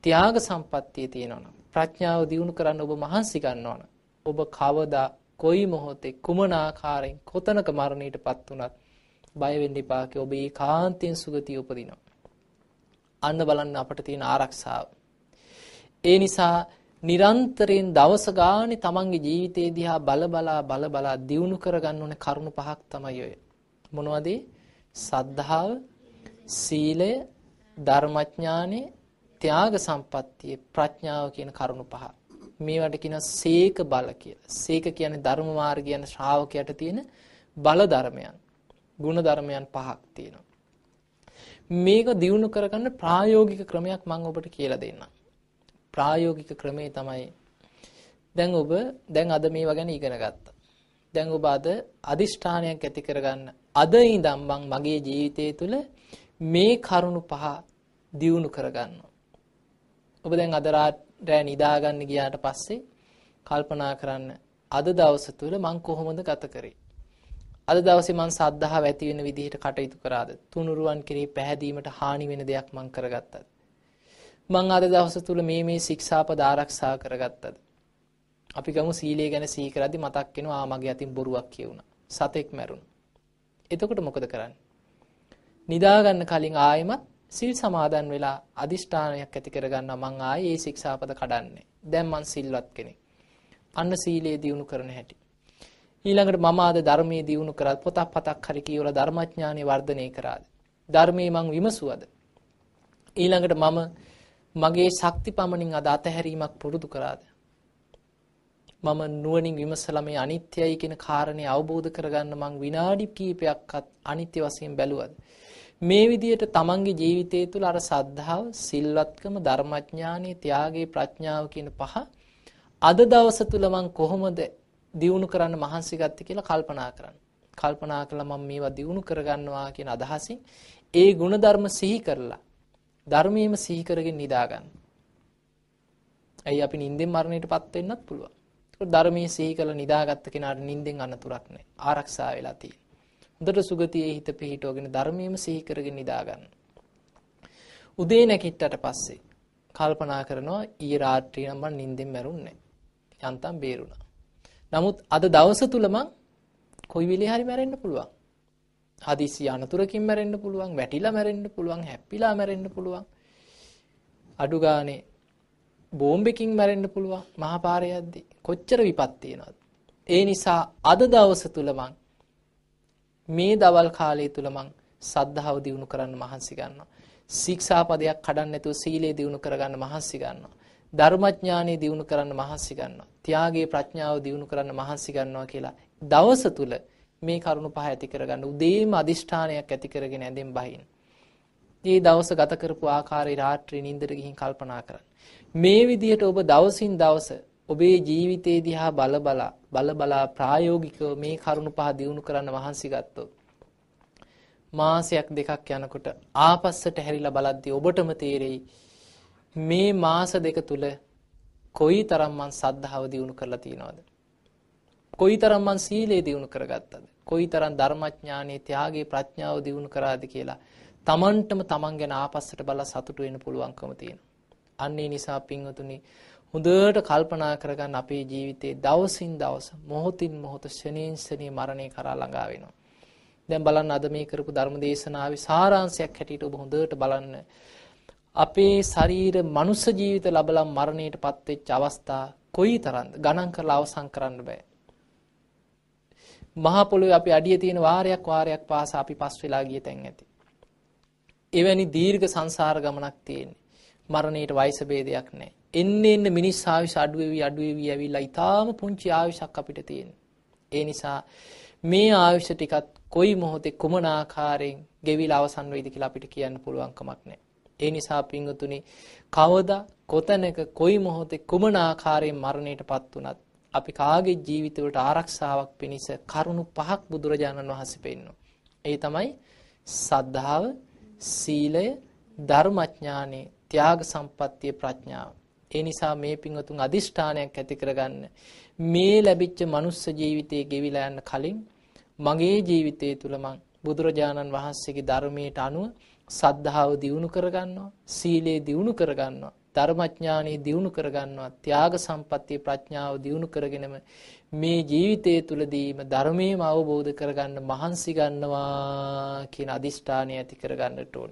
ත්‍යාග සම්පත්තිය තියෙනවනම් ප්‍රඥාව දියුණු කරන්න ඔබ මහන්සි ගන්නවනම් ඔබ කවදා කොයි මොහොතේ කුමන ආකාරයෙන් කොතනක මරණයටපත් වුණත් බය වෙන්න එපා කි ඔබ ඒකාන්තයෙන් සුගතිය උපදිනවා අන්න බලන්න අපට තියෙන ආරක්ෂාව. ඒ නිසා නිරන්තරයෙන් දවස ගානේ තමන්ගේ ජීවිතේ දිහා බල බලා බල බලා දියුණු කරගන්න ඕනේ කරුණු පහක් තමයි ඔය. මොනවද? සද්ධාව, සීලය, ධර්මඥානෙ, ත්‍යාග සම්පත්තිය, ප්‍රඥාව කියන කරුණු පහ. මේවට කියනවා සීක බල කියලා. සීක කියන්නේ ධර්ම මාර්ගය යන ශ්‍රාවකයට තියෙන බල ධර්මයන්. ගුණ ධර්මයන් පහක් තියෙනවා. මේක දියුණු කරගන්න ප්‍රායෝගික ක්‍රමයක් මම ඔබට කියලා දෙන්නම්. ප්‍රායෝගික ක්‍රමේ තමයි දැන් ඔබ දැන් අද මේවා ගැන ඉගෙන ගත්තා. දැන් ඔබ අද අදිෂ්ඨානයක් ඇති කරගන්න. අද ඉඳන් මම මගේ ජීවිතය තුළ මේ කරුණු පහ දියුණු කරගන්නවා. ඔබ දැන් අද රෑ නිදාගන්න ගියාට පස්සේ කල්පනා කරන්න අද දවස තුළ මං කොහොමද ගත කරේ? අද දවසේ මං සද්ධාව ඇති වෙන විදිහට කටයුතු කරාද? තුනුරුවන් කෙරෙහි පැහැදීමට හානි වෙන දෙයක් මං කරගත්තද? මං අද දවස තුල මේ මේ ශික්ෂාපද ආරක්ෂා කරගත්තද? අපි ගමු සීලය ගැන සිහි කරද්දි මතක් වෙනවා ආ මගේ අතින් බොරුවක් කියුණා. සතෙක් මැරුණා. එතකොට මොකද කරන්නේ? නිදා ගන්න කලින් ආයෙමත් සිල් සමාදන් වෙලා අදිෂ්ඨානයක් ඇති කරගන්නවා මං ආයේ මේ ශික්ෂාපද කඩන්නේ. දැන් මං සිල්වත් කෙනෙක්. අන්න සීලයේ දියුණු කරන හැටි. ඊළඟට මම ආද ධර්මයේ දියුණු කරත් පොතක් පතක් හරි කියවලා ධර්මඥානෙ වර්ධනය කරාද? ධර්මයේ මං විමසුවද? ඊළඟට මම මගේ ශක්ති පමණින් අද අතහැරීමක් පුරුදු කරාද? මම නුවණින් විමසලා මේ අනිත්‍යයි කියන කාරණේ අවබෝධ කරගන්න මං විනාඩි කිහිපයක්වත් අනිත්‍ය වශයෙන් බැලුවද? මේ විදිහට තමන්ගේ ජීවිතය තුළ අර සද්ධාව, සිල්වත්කම, ධර්මඥානෙ, ත්‍යාගයේ ප්‍රඥාව කියන පහ අද දවස තුල මං කොහොමද දියුණු කරන්න මහන්සි ගත්තේ කියලා කල්පනා කරන්න. කල්පනා කළා මම මේවා දියුණු කරගන්නවා කියන අදහසින් ඒ ಗುಣධර්ම සිහි කරලා ධර්මයේම සිහි කරගෙන නිදා ගන්න. ඇයි අපි නිින්දෙන් මරණයටපත් වෙන්නත් පුළුවන්. ඒක ධර්මයේ සිහි කරලා නිදාගත්ත කෙනාට නිින්දෙන් අනතුරක් නැහැ. ආරක්ෂා වෙලා තියෙනවා. හොඳට සුගතියේ හිත පිහිටවගෙන ධර්මයේම සිහි කරගෙන නිදා ගන්න. උදේ නැගිට්ටට පස්සේ කල්පනා කරනවා ඊයේ රාත්‍රියේ නම් මම නිින්දෙන් මැරුන්නේ යන්තම් බේරුණා. නමුත් අද දවස තුල මං කොයි වෙලේ හරි මැරෙන්න පුළුවන්. හදිසි අනතුරකින් මැරෙන්න පුළුවන්, වැටිලා මැරෙන්න පුළුවන්, හැප්පිලා මැරෙන්න පුළුවන්. අඩු ගානේ බෝම්බකින් මැරෙන්න පුළුවන් මහා පාරේ යද්දී. කොච්චර විපත් තියෙනවද? ඒ නිසා අද දවස තුල මං මේ දවල් කාලය තුල මං සද්ධාව දිනු කරන්න මහන්සි ගන්නවා. ශික්ෂාපදයක් කඩන්න නැතුව සීලය දිනු කරගන්න මහන්සි ගන්නවා. ධර්මඥානෙ දිනු කරන්න මහන්සි ගන්නවා. ත්‍යාගයේ ප්‍රඥාව දිනු කරන්න මහන්සි ගන්නවා කියලා දවස තුල මේ කරුණු පහ ඇති කරගන්න උදේම අදිෂ්ඨානයක් ඇති කරගෙන ඇඳෙන් බහින්. මේ දවස ගත කරපු ආකාරي රාත්‍රී නිින්දට ගිහින් කල්පනා කරන්න. මේ විදිහට ඔබ දවසින් දවස ඔබේ ජීවිතේ දිහා බල බලා බල බලා ප්‍රායෝගිකව මේ කරුණු පහ දිනු කරන්න මහන්සි ගත්තොත් මාසයක් දෙකක් යනකොට ආපස්සට හැරිලා බලද්දී ඔබටම තේරෙයි මේ මාස දෙක තුල කොයිතරම් මං සද්ධාව දිනු කරලා තියනවද කොයිතරම් මං සීලය දිනු කරගත්තද කොයිතරම් ධර්මඥානෙ ත්‍යාගයේ ප්‍රඥාව දිනු කරාද කියලා තමන්ටම තමන් ගැන ආපස්සට බලලා සතුටු වෙන්න පුළුවන්කම තියෙනවා අන්න ඒ නිසා පින්වතුනි හොඳට කල්පනා කරගන්න අපේ ජීවිතේ දවසින් දවස මොහොතින් මොහොත ශනේන් ශනේ මරණය කරා ළඟා වෙනවා. දැන් බලන්න අද මේ කරපු ධර්ම දේශනාවේ සාරාංශයක් හැටියට ඔබ හොඳට බලන්න. අපේ ශරීර මනුෂ්‍ය ජීවිත ලබලා මරණයටපත් වෙච්ච අවස්ථා කොයිතරම්ද ගණන් කරලා අවසන් කරන්න බෑ. මහා පොළොවේ අපි අඩිය තියෙන වාරයක් වාරයක් පාසා අපි පස් වෙලා ගිය තැන් ඇති. එවැනි දීර්ඝ සංසාර ගමනක් තියෙන්නේ. මරණයට වයස ભેදයක් නැහැ. එන්න එන්න මිනිස් ආයුෂ අඩු වෙවි අඩු වෙවි ඇවිල්ලා ඊටාම පුංචි ආයුෂක් අපිට තියෙනවා. ඒ නිසා මේ ආයුෂ ටිකත් කොයි මොහොතේ කුමන ආකාරයෙන් ගෙවිලා අවසන් වෙයිද කියලා අපිට කියන්න පුළුවන් කමක් නැහැ. ඒ නිසා පින්වතුනි කවදා කොතැනක කොයි මොහොතේ කුමන ආකාරයෙන් මරණයටපත් වුණත් අපි කාගේ ජීවිතවලට ආරක්ෂාවක් පිණිස කරුණු පහක් බුදුරජාණන් වහන්සේ පෙන්වනවා. ඒ තමයි සද්ධාව, සීලය, ධර්මඥානෙ, ත්‍යාග සම්පත්තිය ප්‍රඥාව. ඒ නිසා මේ පින්වතුන් අදිෂ්ඨානයක් ඇති කරගන්න. මේ ලැබිච්ච මනුස්ස ජීවිතයේ ගෙවිලා යන්න කලින් මගේ ජීවිතය තුල මං බුදුරජාණන් වහන්සේගේ ධර්මයට අනුව සද්ධාව දියුණු කරගන්නවා, සීලය දියුණු කරගන්නවා, ධර්මඥානෙ දියුණු කරගන්නවා, ත්‍යාග සම්පත්තිය ප්‍රඥාව දියුණු කරගෙනම මේ ජීවිතය තුලදීම ධර්මයේම අවබෝධ කරගන්න මහන්සි ගන්නවා කියන අදිෂ්ඨානය ඇති කරගන්නට ඕන.